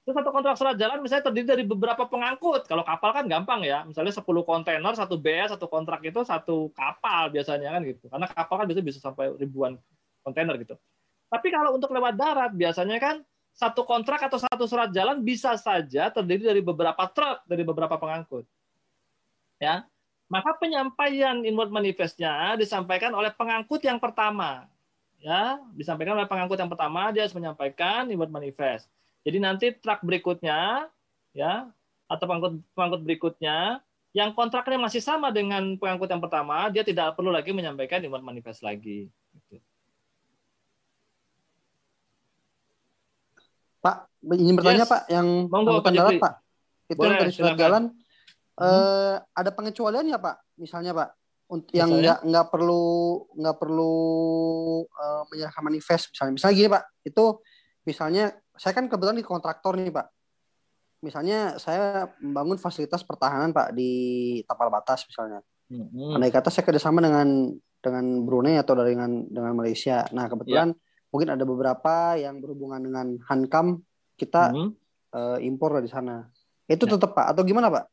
S1: Terus satu kontrak surat jalan misalnya terdiri dari beberapa pengangkut. Kalau kapal kan gampang ya. Misalnya 10 kontainer, satu BS, satu kontrak itu satu kapal biasanya kan gitu. Karena kapal kan biasanya bisa sampai ribuan kontainer gitu. Tapi kalau untuk lewat darat biasanya kan satu kontrak atau satu surat jalan bisa saja terdiri dari beberapa truk, dari beberapa pengangkut. Ya. Maka penyampaian inward manifestnya disampaikan oleh pengangkut yang pertama. Ya, disampaikan oleh pengangkut yang pertama dia harus menyampaikan inward manifest jadi nanti truk berikutnya ya atau pengangkut pengangkut berikutnya yang kontraknya masih sama dengan pengangkut yang pertama, dia tidak perlu lagi menyampaikan demand manifest lagi. Gitu.
S6: Pak, ini bertanya yes. Pak, yang
S1: Monggo, Pak darat Pak.
S6: Itu Boleh, yang dari surat jalan hmm. eh, ada pengecualian ya Pak? Misalnya Pak, untuk yang nggak nggak perlu nggak perlu uh, menyerahkan manifest misalnya. Misalnya gini Pak, itu misalnya saya kan kebetulan di kontraktor nih Pak. Misalnya saya membangun fasilitas pertahanan Pak di tapal batas misalnya. Hmm. Andai kata saya kerjasama dengan dengan Brunei atau dengan dengan Malaysia. Nah kebetulan yeah. mungkin ada beberapa yang berhubungan dengan Hankam kita hmm. uh, impor dari sana. Itu yeah. tetap Pak atau gimana Pak?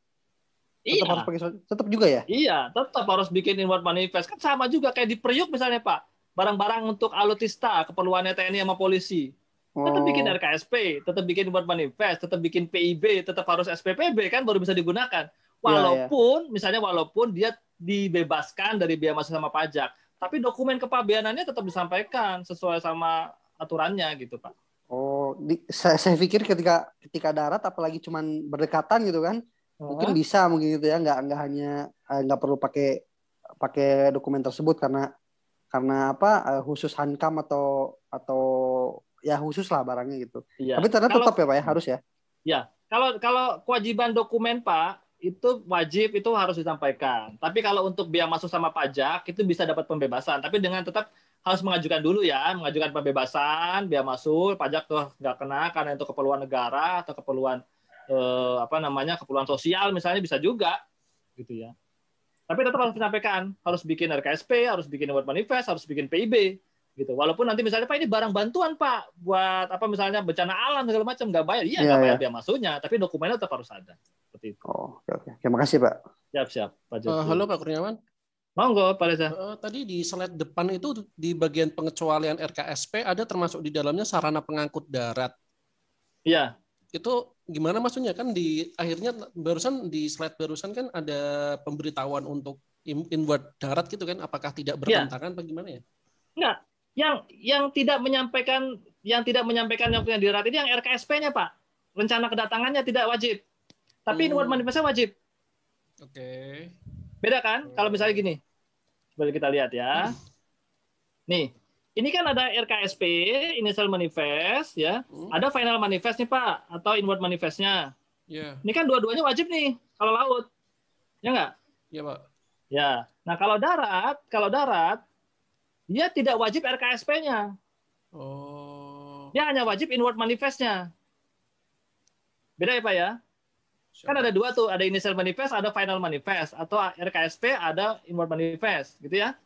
S1: Tetap iya.
S6: harus pakai tetap juga ya?
S1: Iya, tetap harus bikin inward manifest. Kan sama juga kayak di Priuk misalnya Pak. Barang-barang untuk alutista, keperluannya TNI sama polisi tetap bikin oh. RKSP, tetap bikin buat manifest, tetap bikin PIB, tetap harus SPPB kan baru bisa digunakan. Walaupun ya, ya. misalnya walaupun dia dibebaskan dari biaya masuk sama pajak, tapi dokumen kepabeanannya tetap disampaikan sesuai sama aturannya gitu, Pak.
S6: Oh, di, saya, saya pikir ketika ketika darat apalagi cuman berdekatan gitu kan, uh mungkin bisa mungkin gitu ya, nggak nggak hanya eh, nggak perlu pakai pakai dokumen tersebut karena karena apa eh, khusus hankam atau atau ya khusus lah barangnya gitu. Iya. Tapi ternyata kalau, tetap ya Pak ya harus ya.
S1: Ya, kalau kalau kewajiban dokumen Pak itu wajib itu harus disampaikan. Tapi kalau untuk biaya masuk sama pajak itu bisa dapat pembebasan. Tapi dengan tetap harus mengajukan dulu ya, mengajukan pembebasan biaya masuk pajak tuh nggak kena karena itu keperluan negara atau keperluan eh, apa namanya keperluan sosial misalnya bisa juga gitu ya. Tapi tetap harus disampaikan, harus bikin RKSP, harus bikin word manifest, harus bikin PIB gitu. Walaupun nanti misalnya pak ini barang bantuan pak buat apa misalnya bencana alam segala macam nggak bayar. Iya nggak yeah, bayar yeah. biaya masuknya tapi dokumennya tetap harus ada. Seperti itu.
S6: Oh oke oke. Terima kasih pak.
S1: Siap siap.
S3: Pak uh, halo pak Kurniawan.
S1: Monggo pak Reza.
S3: Uh, tadi di slide depan itu di bagian pengecualian RKSP ada termasuk di dalamnya sarana pengangkut darat.
S1: Iya.
S3: Itu gimana maksudnya? Kan di akhirnya barusan di slide barusan kan ada pemberitahuan untuk inward darat gitu kan? Apakah tidak iya. bertentangan ya. bagaimana ya?
S1: Enggak, yang yang tidak menyampaikan yang tidak menyampaikan yang punya dirat ini yang RKSP-nya Pak. Rencana kedatangannya tidak wajib. Tapi hmm. manifestnya wajib.
S3: Oke. Okay.
S1: Beda kan? Hmm. Kalau misalnya gini. Coba kita lihat ya. Hmm. Nih, ini kan ada RKSP, initial manifest ya. Hmm. Ada final manifest nih Pak atau inward manifestnya.
S3: Yeah.
S1: Ini kan dua-duanya wajib nih kalau laut. Ya enggak?
S3: Iya, Pak.
S1: Ya. Nah, kalau darat, kalau darat dia tidak wajib RKSP-nya. Oh. Dia hanya wajib inward manifest-nya. Beda ya, Pak ya? Kan ada dua tuh, ada initial manifest, ada final manifest, atau RKSP ada inward manifest, gitu ya.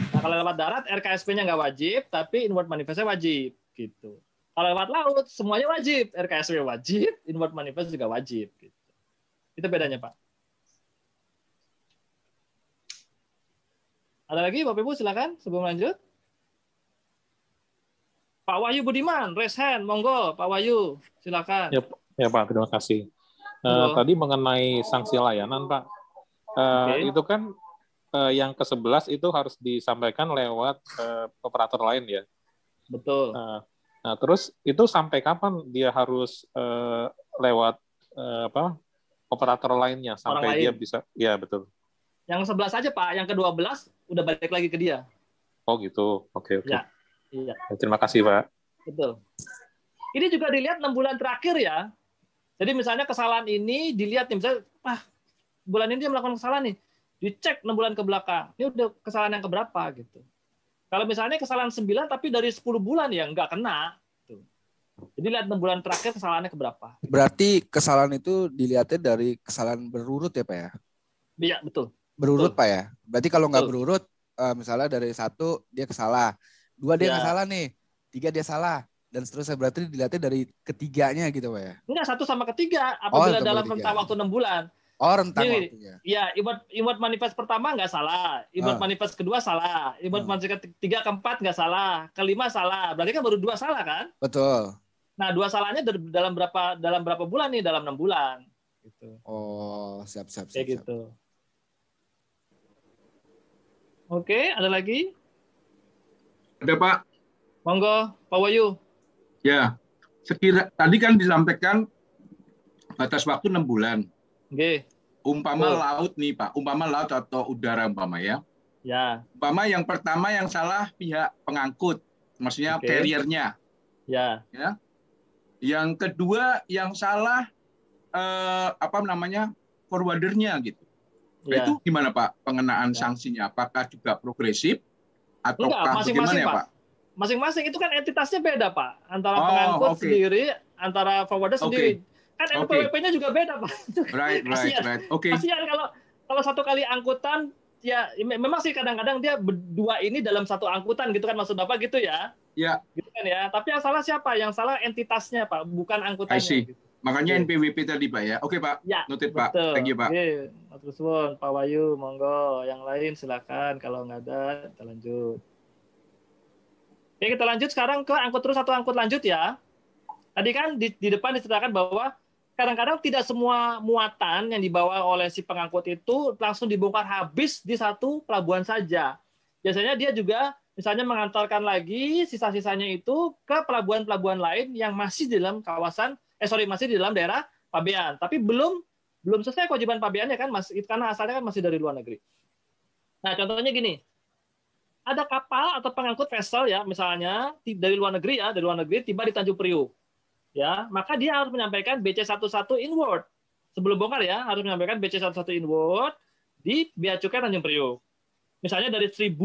S1: Nah, kalau lewat darat RKSP-nya nggak wajib, tapi inward manifestnya wajib, gitu. Kalau lewat laut semuanya wajib, RKSP wajib, inward manifest juga wajib, gitu. Itu bedanya, Pak. Ada lagi, Bapak Ibu silakan sebelum lanjut. Pak Wahyu Budiman, raise hand, monggo, Pak Wahyu, silakan.
S2: Ya, ya Pak, terima kasih. Uh, tadi mengenai sanksi layanan, Pak. Uh, okay. Itu kan uh, yang ke-11 itu harus disampaikan lewat uh, operator lain ya.
S1: Betul.
S2: Uh, nah, terus itu sampai kapan dia harus uh, lewat uh, apa? operator lainnya sampai lain. dia bisa ya betul.
S1: Yang 11 aja, Pak. Yang ke-12 udah balik lagi ke dia.
S2: Oh, gitu. Oke, okay, oke. Okay.
S1: Ya. Iya.
S2: Terima kasih, Pak.
S1: Betul. Ini juga dilihat enam bulan terakhir ya. Jadi misalnya kesalahan ini dilihat nih, misalnya, ah, bulan ini dia melakukan kesalahan nih, dicek enam bulan ke belakang, ini udah kesalahan yang keberapa gitu. Kalau misalnya kesalahan 9 tapi dari 10 bulan ya nggak kena. Gitu. Jadi lihat enam bulan terakhir kesalahannya keberapa.
S9: Berarti kesalahan itu dilihatnya dari kesalahan berurut ya Pak ya?
S1: Iya betul.
S9: Berurut betul. Pak ya? Berarti kalau nggak berurut, eh, misalnya dari satu dia kesalah, dua dia ya. nggak salah nih, tiga dia salah, dan seterusnya berarti dilihatnya dari ketiganya gitu pak ya?
S1: Enggak satu sama ketiga apabila oh, dalam rentang waktu enam bulan.
S9: Oh rentang Jadi, waktunya.
S1: Ya imat imat manifest pertama nggak salah, imat uh. manifest kedua salah, imat uh. manifest ketiga keempat nggak salah, kelima salah. Berarti kan baru dua salah kan?
S9: Betul.
S1: Nah dua salahnya dalam berapa dalam berapa bulan nih? Dalam enam bulan.
S9: Gitu. Oh siap siap
S1: siap. Kayak siap. gitu. Oke, ada lagi?
S10: Ada Pak.
S1: Monggo, Pak Wayu.
S10: Ya, sekira tadi kan disampaikan batas waktu enam bulan.
S1: Oke.
S10: Umpama oh. laut nih Pak, umpama laut atau udara umpama ya.
S1: Ya.
S10: Umpama yang pertama yang salah pihak pengangkut, maksudnya okay. carriernya.
S1: Ya.
S10: Ya. Yang kedua yang salah eh, apa namanya forwardernya gitu. Ya. Itu gimana Pak pengenaan ya. sanksinya? Apakah juga progresif atau bagaimana ya Pak?
S1: masing-masing itu kan entitasnya beda pak antara oh, pengangkut okay. sendiri antara forwarder okay. sendiri kan NPWP-nya juga beda pak
S10: right right right oke okay.
S1: kasihan kalau kalau satu kali angkutan ya memang sih kadang-kadang dia berdua ini dalam satu angkutan gitu kan maksud bapak gitu ya
S10: ya
S1: gitu kan ya tapi yang salah siapa yang salah entitasnya pak bukan angkutannya I see. Gitu.
S10: Makanya. NPWP tadi pak ya oke pak ya, noted pak thank you pak.
S1: Terus Pak Wayu monggo yang lain silakan kalau nggak ada kita lanjut Oke, kita lanjut sekarang ke angkut terus atau angkut lanjut ya. Tadi kan di, di depan diceritakan bahwa kadang-kadang tidak semua muatan yang dibawa oleh si pengangkut itu langsung dibongkar habis di satu pelabuhan saja. Biasanya dia juga misalnya mengantarkan lagi sisa-sisanya itu ke pelabuhan-pelabuhan lain yang masih di dalam kawasan eh sorry masih di dalam daerah Pabean, tapi belum belum selesai kewajiban Pabeannya kan masih karena asalnya kan masih dari luar negeri. Nah, contohnya gini. Ada kapal atau pengangkut vessel ya misalnya dari luar negeri ya dari luar negeri tiba di Tanjung Priuk. Ya maka dia harus menyampaikan BC11 inward. Sebelum bongkar ya harus menyampaikan BC11 inward di bea cukai Tanjung Priuk. Misalnya dari 1000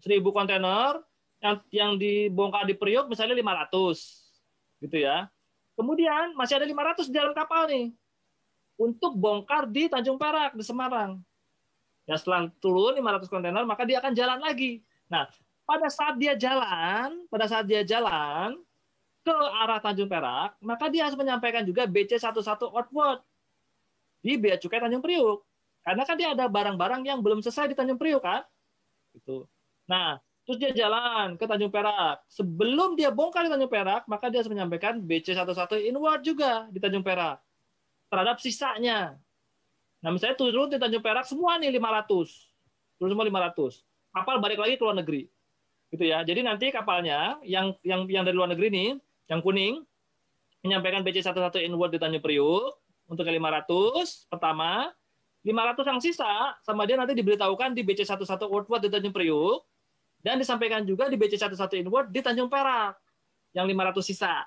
S1: 1000 kontainer yang yang dibongkar di Priuk misalnya 500 gitu ya kemudian masih ada 500 di dalam kapal nih untuk bongkar di Tanjung Perak di Semarang Ya setelah turun 500 kontainer maka dia akan jalan lagi. Nah, pada saat dia jalan, pada saat dia jalan ke arah Tanjung Perak, maka dia harus menyampaikan juga BC11 outward di Bea Cukai Tanjung Priuk. Karena kan dia ada barang-barang yang belum selesai di Tanjung Priuk kan? Itu. Nah, terus dia jalan ke Tanjung Perak. Sebelum dia bongkar di Tanjung Perak, maka dia harus menyampaikan BC11 inward juga di Tanjung Perak terhadap sisanya. Nah, misalnya turun di Tanjung Perak semua nih 500. Turun semua 500. Kapal balik lagi ke luar negeri. Gitu ya. Jadi nanti kapalnya yang yang yang dari luar negeri nih, yang kuning menyampaikan BC11 inward di Tanjung Priuk untuk ke 500 pertama, 500 yang sisa sama dia nanti diberitahukan di BC11 outward di Tanjung Priuk dan disampaikan juga di BC11 inward di Tanjung Perak yang 500 sisa.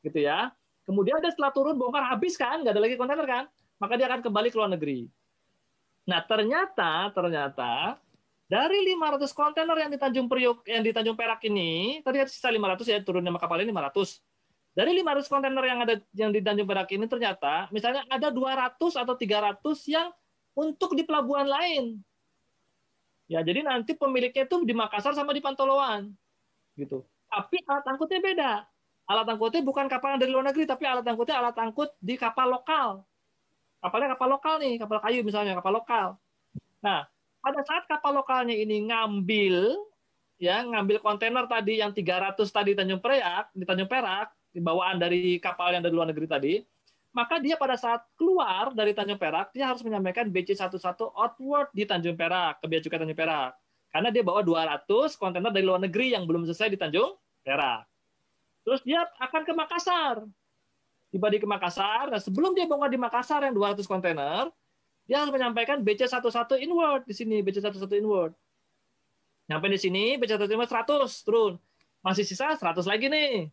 S1: Gitu ya. Kemudian dia setelah turun bongkar habis kan, nggak ada lagi kontainer kan? maka dia akan kembali ke luar negeri. Nah, ternyata ternyata dari 500 kontainer yang di Tanjung Priok yang di Tanjung Perak ini, tadi ada sisa 500 ya turun nama kapal ini 500. Dari 500 kontainer yang ada yang di Tanjung Perak ini ternyata misalnya ada 200 atau 300 yang untuk di pelabuhan lain. Ya, jadi nanti pemiliknya itu di Makassar sama di Pantoloan. Gitu. Tapi alat angkutnya beda. Alat angkutnya bukan kapal dari luar negeri, tapi alat angkutnya alat angkut di kapal lokal. Kapalnya kapal lokal nih, kapal kayu misalnya, kapal lokal. Nah, pada saat kapal lokalnya ini ngambil ya ngambil kontainer tadi yang 300 tadi Tanjung Perak di Tanjung Perak bawaan dari kapal yang dari luar negeri tadi maka dia pada saat keluar dari Tanjung Perak dia harus menyampaikan BC11 outward di Tanjung Perak ke Bea Cukai Tanjung Perak karena dia bawa 200 kontainer dari luar negeri yang belum selesai di Tanjung Perak terus dia akan ke Makassar tiba di Makassar nah sebelum dia bongkar di Makassar yang 200 kontainer dia harus menyampaikan BC11 inward di sini, BC11 inward. Nyampe di sini, BC11 inward 100, turun. Masih sisa 100 lagi nih.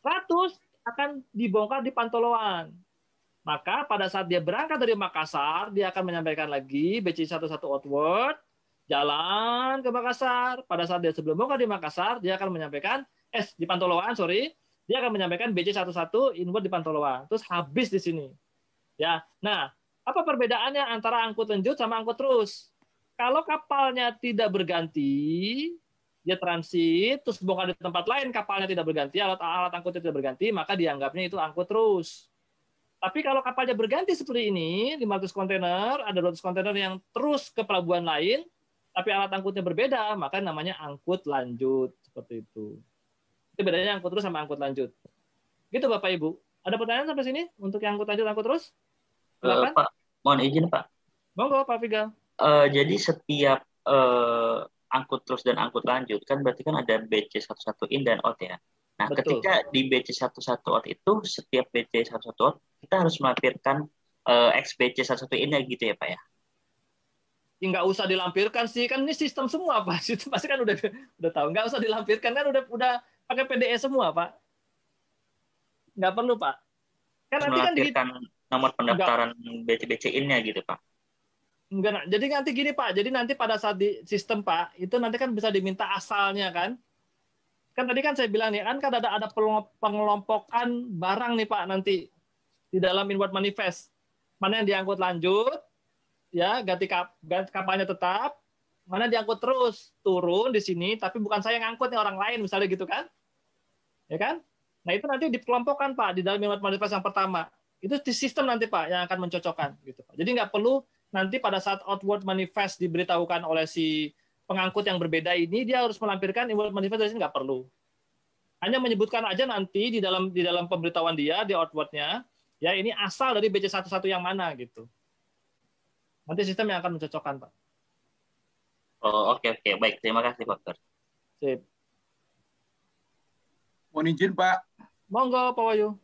S1: 100 akan dibongkar di Pantoloan. Maka pada saat dia berangkat dari Makassar, dia akan menyampaikan lagi BC11 outward, jalan ke Makassar. Pada saat dia sebelum bongkar di Makassar, dia akan menyampaikan, eh di Pantoloan, sorry, dia akan menyampaikan BC11 inward di Pantoloan. Terus habis di sini. Ya, nah apa perbedaannya antara angkut lanjut sama angkut terus? Kalau kapalnya tidak berganti, dia transit, terus bongkar di tempat lain, kapalnya tidak berganti, alat-alat angkutnya tidak berganti, maka dianggapnya itu angkut terus. Tapi kalau kapalnya berganti seperti ini, 500 kontainer, ada 200 kontainer yang terus ke pelabuhan lain, tapi alat angkutnya berbeda, maka namanya angkut lanjut. Seperti itu. Itu bedanya angkut terus sama angkut lanjut. Gitu Bapak Ibu. Ada pertanyaan sampai sini untuk yang angkut lanjut, angkut terus?
S7: Uh, Pak, mohon izin Pak.
S1: Monggo Pak Figal.
S7: Uh, jadi setiap uh, angkut terus dan angkut lanjut kan berarti kan ada BC 11 in dan out ya. Nah, Betul. ketika di BC 11 out itu setiap BC 11 out kita harus melampirkan uh, XBC 11 in-nya gitu ya, Pak ya.
S1: Ya, nggak usah dilampirkan sih kan ini sistem semua pak sistem pasti kan udah udah tahu nggak usah dilampirkan kan udah udah pakai PDE semua pak nggak perlu pak
S7: kan nanti kan di, nomor pendaftaran BC-BC-in-nya gitu Pak?
S1: Enggak, jadi nanti gini Pak, jadi nanti pada saat di sistem Pak, itu nanti kan bisa diminta asalnya kan? Kan tadi kan saya bilang nih, kan, kan ada ada pengelompokan barang nih Pak nanti di dalam inward manifest. Mana yang diangkut lanjut, ya ganti, kap, kapalnya tetap, mana diangkut terus turun di sini, tapi bukan saya yang angkut nih orang lain misalnya gitu kan? Ya kan? Nah itu nanti dikelompokkan Pak di dalam inward manifest yang pertama. Itu di sistem nanti Pak yang akan mencocokkan gitu Pak. Jadi nggak perlu nanti pada saat outward manifest diberitahukan oleh si pengangkut yang berbeda ini dia harus melampirkan inward manifest dari sini nggak perlu. Hanya menyebutkan aja nanti di dalam di dalam pemberitahuan dia di outwardnya ya ini asal dari BC11 yang mana gitu. Nanti sistem yang akan mencocokkan Pak.
S7: Oh oke okay, oke okay. baik terima kasih Pak.
S1: Sip.
S10: Mohon izin Pak.
S1: Monggo Pak Wayu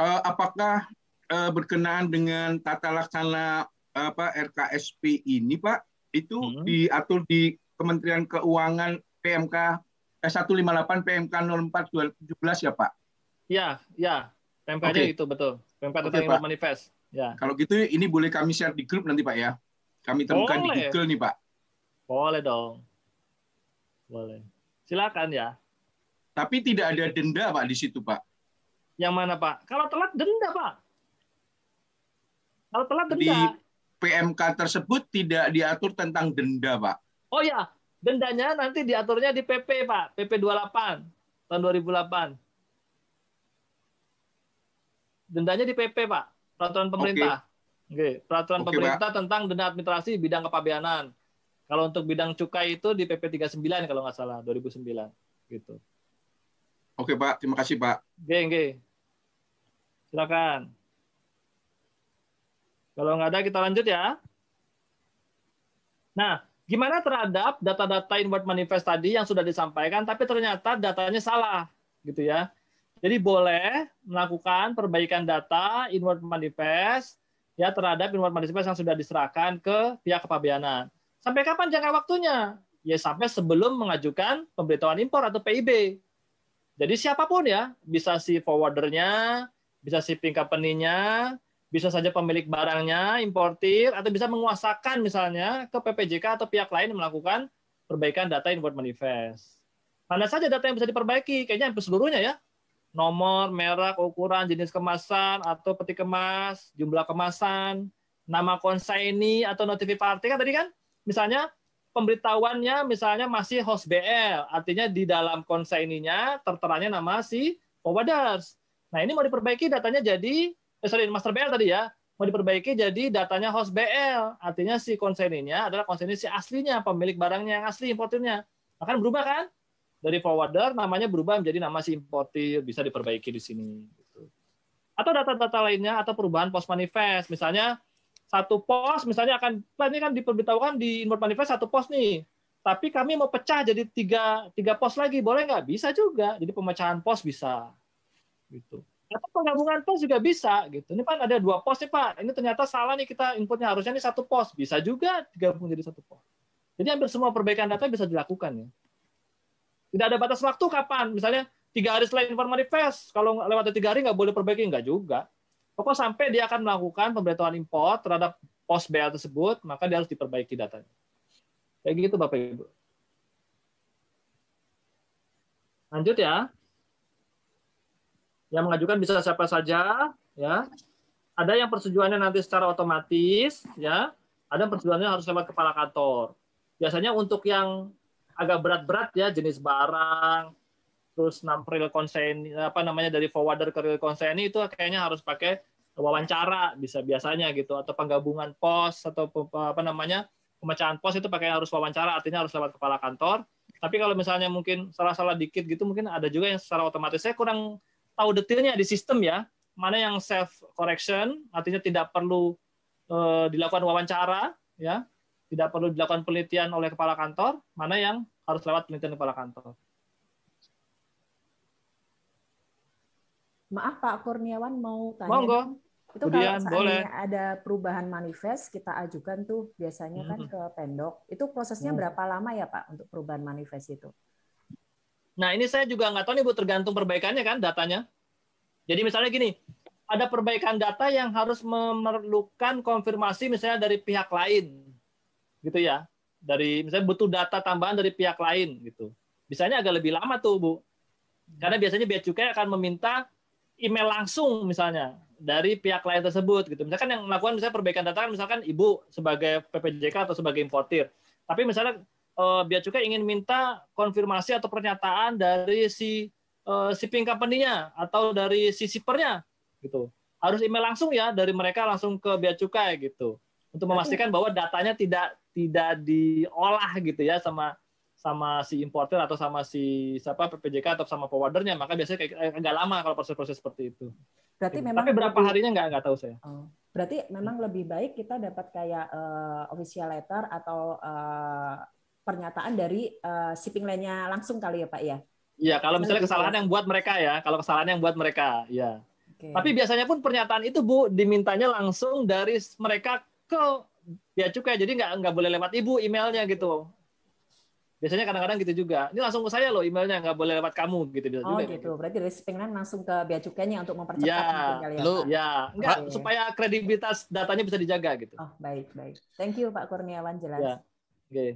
S10: uh, apakah uh, berkenaan dengan tata laksana apa RKSP ini Pak itu hmm. diatur di Kementerian Keuangan PMK eh, 158 PMK 04 2017 ya Pak?
S1: Ya, ya. PMK-nya okay. itu betul. PMK okay, tentang manifest. Ya.
S10: Kalau gitu ini boleh kami share di grup nanti Pak ya. Kami temukan boleh. di Google nih Pak.
S1: Boleh dong. Boleh. Silakan ya.
S10: Tapi tidak ada denda Pak di situ Pak.
S1: Yang mana Pak? Kalau telat denda Pak. Kalau telat denda.
S10: Di PMK tersebut tidak diatur tentang denda Pak.
S1: Oh ya, dendanya nanti diaturnya di PP Pak, PP 28 tahun 2008. Dendanya di PP Pak, peraturan pemerintah. Oke, okay. peraturan okay, pemerintah Pak. tentang denda administrasi bidang kepabeanan. Kalau untuk bidang cukai itu di PP 39 kalau nggak salah 2009 gitu.
S10: Oke Pak, terima kasih Pak.
S1: Oke, oke. Silakan. Kalau nggak ada kita lanjut ya. Nah, gimana terhadap data-data inward manifest tadi yang sudah disampaikan tapi ternyata datanya salah gitu ya. Jadi boleh melakukan perbaikan data inward manifest ya terhadap inward manifest yang sudah diserahkan ke pihak kepabeanan. Sampai kapan jangka waktunya? Ya sampai sebelum mengajukan pemberitahuan impor atau PIB. Jadi siapa pun ya, bisa si forwardernya, bisa shipping company-nya, bisa saja pemilik barangnya, importir, atau bisa menguasakan misalnya ke PPJK atau pihak lain melakukan perbaikan data import manifest. Mana saja data yang bisa diperbaiki? Kayaknya hampir seluruhnya ya. Nomor, merek, ukuran, jenis kemasan, atau peti kemas, jumlah kemasan, nama konsaini atau notifi party kan tadi kan misalnya pemberitahuannya misalnya masih host BL, artinya di dalam konsaininya terteranya nama si forwarders. Nah ini mau diperbaiki datanya jadi, eh, sorry master BL tadi ya, mau diperbaiki jadi datanya host BL, artinya si konsaininya adalah konsaini si aslinya, pemilik barangnya yang asli importirnya. Akan berubah kan? Dari forwarder namanya berubah menjadi nama si importir, bisa diperbaiki di sini. Gitu. Atau data-data lainnya atau perubahan post manifest, misalnya satu pos misalnya akan ini kan diperberitahukan di import manifest satu pos nih. Tapi kami mau pecah jadi tiga tiga pos lagi. Boleh nggak? Bisa juga. Jadi pemecahan pos bisa. Gitu atau penggabungan pos juga bisa? Gitu. Ini kan ada dua pos nih pak. Ini ternyata salah nih kita inputnya. Harusnya ini satu pos. Bisa juga digabung jadi satu pos. Jadi hampir semua perbaikan data bisa dilakukan ya. Tidak ada batas waktu kapan. Misalnya tiga hari setelah import manifest. Kalau lewat tiga hari nggak boleh perbaiki nggak juga. Pokok sampai dia akan melakukan pemberitahuan import terhadap pos BL tersebut, maka dia harus diperbaiki datanya. Kayak gitu Bapak Ibu. Lanjut ya. Yang mengajukan bisa siapa saja, ya. Ada yang persetujuannya nanti secara otomatis, ya. Ada yang persetujuannya harus lewat kepala kantor. Biasanya untuk yang agak berat-berat ya, jenis barang, terus real consent apa namanya dari forwarder ke real consent itu kayaknya harus pakai wawancara bisa biasanya gitu atau penggabungan pos atau apa namanya pemecahan pos itu pakai harus wawancara artinya harus lewat kepala kantor tapi kalau misalnya mungkin salah-salah dikit gitu mungkin ada juga yang secara otomatis saya kurang tahu detailnya di sistem ya mana yang self correction artinya tidak perlu uh, dilakukan wawancara ya tidak perlu dilakukan penelitian oleh kepala kantor mana yang harus lewat penelitian kepala kantor
S11: Maaf Pak Kurniawan mau tanya.
S1: Monggo.
S11: Itu Kemudian, kalau boleh. ada perubahan manifest kita ajukan tuh biasanya kan hmm. ke Pendok. Itu prosesnya hmm. berapa lama ya Pak untuk perubahan manifest itu?
S1: Nah ini saya juga nggak tahu nih Bu tergantung perbaikannya kan datanya. Jadi misalnya gini, ada perbaikan data yang harus memerlukan konfirmasi misalnya dari pihak lain, gitu ya. Dari misalnya butuh data tambahan dari pihak lain gitu. Misalnya agak lebih lama tuh Bu. Karena biasanya biaya cukai akan meminta email langsung misalnya dari pihak lain tersebut gitu. Misalkan yang melakukan misalnya perbaikan data kan misalkan ibu sebagai PPJK atau sebagai importir. Tapi misalnya uh, Bea Cukai ingin minta konfirmasi atau pernyataan dari si uh, shipping company-nya atau dari si shipper-nya gitu. Harus email langsung ya dari mereka langsung ke Bea Cukai gitu. Untuk memastikan bahwa datanya tidak tidak diolah gitu ya sama sama si importer atau sama si siapa PPJK atau sama forwardernya maka biasanya kayak eh, agak lama kalau proses-proses seperti itu.
S11: Berarti gitu. memang
S1: Tapi berapa lebih, harinya nggak nggak tahu saya. Oh,
S11: berarti memang lebih baik kita dapat kayak uh, official letter atau uh, pernyataan dari uh, shipping line-nya langsung kali ya Pak ya.
S1: Iya, kalau misalnya kesalahan yang buat mereka ya, kalau kesalahan yang buat mereka, ya. Okay. Tapi biasanya pun pernyataan itu Bu dimintanya langsung dari mereka ke ya cukai, jadi nggak nggak boleh lewat ibu emailnya gitu. Biasanya kadang-kadang gitu juga. Ini langsung ke saya loh emailnya, nggak boleh lewat kamu gitu. Bisa
S11: oh juga, gitu. Berarti dari pengen langsung ke bea cukainya untuk mempercepat
S1: ya, kali ya, Pak. Ya, enggak, okay. supaya kredibilitas datanya bisa dijaga gitu.
S11: Oh, baik, baik. Thank you Pak Kurniawan jelas.
S1: Ya. Oke. Okay.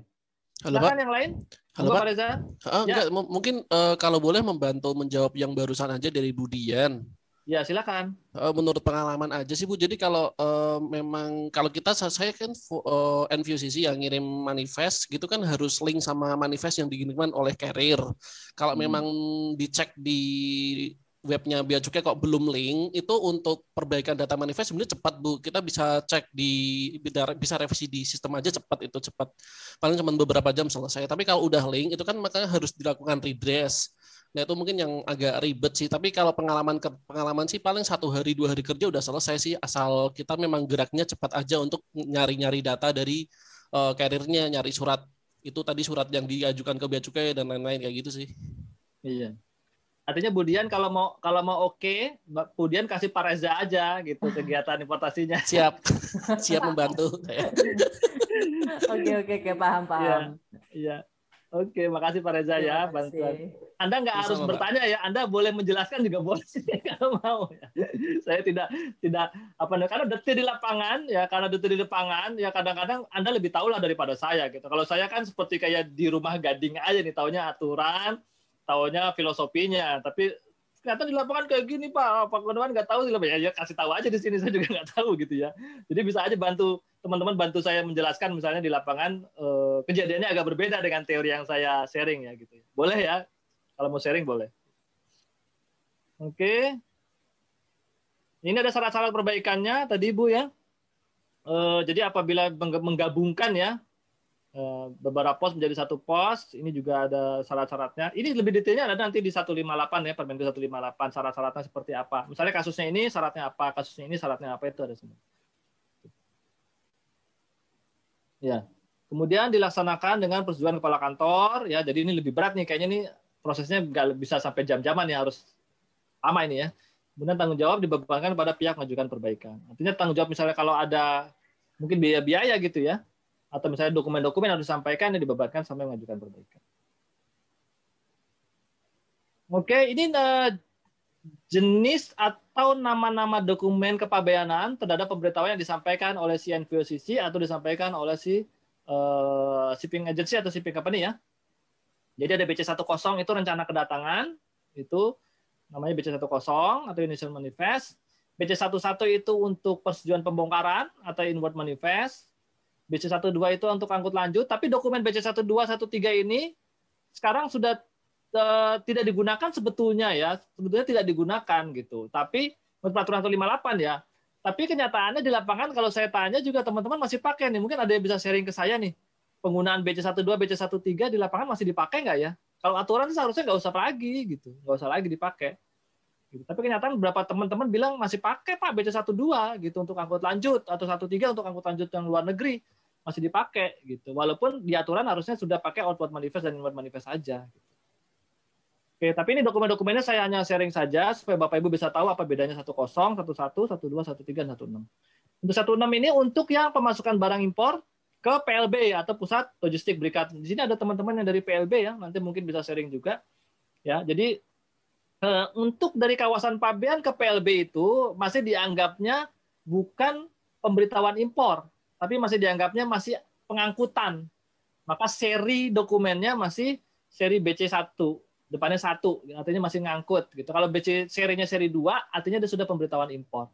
S3: Halo Pak.
S1: yang lain?
S3: Halo Pak. Reza. Uh, ya. enggak, mungkin uh, kalau boleh membantu menjawab yang barusan aja dari Budian.
S1: Ya silakan.
S3: Menurut pengalaman aja sih bu. Jadi kalau uh, memang kalau kita saya kan uh, NVCC yang ngirim manifest gitu kan harus link sama manifest yang dikirimkan oleh carrier. Kalau hmm. memang dicek di webnya Bea Cukai kok belum link itu untuk perbaikan data manifest sebenarnya cepat bu. Kita bisa cek di bisa revisi di sistem aja cepat itu cepat. Paling cuma beberapa jam selesai. Tapi kalau udah link itu kan makanya harus dilakukan redress Nah itu mungkin yang agak ribet sih. Tapi kalau pengalaman pengalaman sih paling satu hari dua hari kerja udah selesai sih. Asal kita memang geraknya cepat aja untuk nyari-nyari data dari uh, karirnya, nyari surat itu tadi surat yang diajukan ke bea cukai dan lain-lain kayak gitu sih.
S1: Iya. Artinya Budian kalau mau kalau mau oke, okay, Budian kasih Pak Reza aja gitu kegiatan importasinya.
S3: Siap, siap membantu.
S11: Oke oke oke paham paham.
S1: Iya. iya. Oke, makasih Pak Reza ya bantuan. Anda nggak harus Pak. bertanya ya, Anda boleh menjelaskan juga boleh kalau mau. Ya. Saya tidak tidak apa karena detil di lapangan ya, karena detil di lapangan ya kadang-kadang Anda lebih tahu lah daripada saya gitu. Kalau saya kan seperti kayak di rumah gading aja nih, taunya aturan, taunya filosofinya, tapi ternyata di lapangan kayak gini Pak, Pak Gunawan nggak tahu. Ya, ya kasih tahu aja di sini saya juga nggak tahu gitu ya. Jadi bisa aja bantu teman-teman bantu saya menjelaskan misalnya di lapangan eh, kejadiannya agak berbeda dengan teori yang saya sharing ya gitu. Ya. Boleh ya? Kalau mau sharing boleh. Oke. Ini ada syarat-syarat perbaikannya tadi Bu ya. Eh, jadi apabila menggabungkan ya beberapa pos menjadi satu pos. Ini juga ada syarat-syaratnya. Ini lebih detailnya ada nanti di 158 ya, Permendikbud 158 syarat-syaratnya seperti apa. Misalnya kasusnya ini syaratnya apa, kasusnya ini syaratnya apa itu ada semua. Ya. Kemudian dilaksanakan dengan persetujuan kepala kantor ya. Jadi ini lebih berat nih kayaknya nih prosesnya nggak bisa sampai jam-jaman ya harus lama ini ya. Kemudian tanggung jawab dibebankan pada pihak mengajukan perbaikan. Artinya tanggung jawab misalnya kalau ada mungkin biaya-biaya gitu ya, atau misalnya dokumen-dokumen harus disampaikan yang dibebankan sampai mengajukan perbaikan. Oke, ini uh, jenis atau nama-nama dokumen kepabeanan terhadap pemberitahuan yang disampaikan oleh si NVOCC atau disampaikan oleh si uh, shipping agency atau shipping company ya. Jadi ada BC10 itu rencana kedatangan, itu namanya BC10 atau initial manifest. BC11 itu untuk persetujuan pembongkaran atau inward manifest. BC12 itu untuk angkut lanjut, tapi dokumen BC12 13 ini sekarang sudah uh, tidak digunakan sebetulnya ya, sebetulnya tidak digunakan gitu. Tapi menurut peraturan 158 ya. Tapi kenyataannya di lapangan kalau saya tanya juga teman-teman masih pakai nih. Mungkin ada yang bisa sharing ke saya nih. Penggunaan BC12, BC13 di lapangan masih dipakai nggak ya? Kalau aturan seharusnya nggak usah lagi gitu, nggak usah lagi dipakai. Gitu. Tapi kenyataan beberapa teman-teman bilang masih pakai Pak BC12 gitu untuk angkut lanjut atau 13 untuk angkut lanjut yang luar negeri masih dipakai gitu. Walaupun di aturan harusnya sudah pakai output manifest dan inward manifest saja. Gitu. Oke, tapi ini dokumen-dokumennya saya hanya sharing saja supaya Bapak Ibu bisa tahu apa bedanya 10, 11, 12, 13, dan 16. Untuk 16 ini untuk yang pemasukan barang impor ke PLB atau Pusat Logistik Berikat. Di sini ada teman-teman yang dari PLB ya, nanti mungkin bisa sharing juga. Ya, jadi eh, untuk dari kawasan pabean ke PLB itu masih dianggapnya bukan pemberitahuan impor, tapi masih dianggapnya masih pengangkutan. Maka seri dokumennya masih seri BC1, depannya satu, artinya masih ngangkut gitu. Kalau BC serinya seri 2, artinya dia sudah pemberitahuan impor.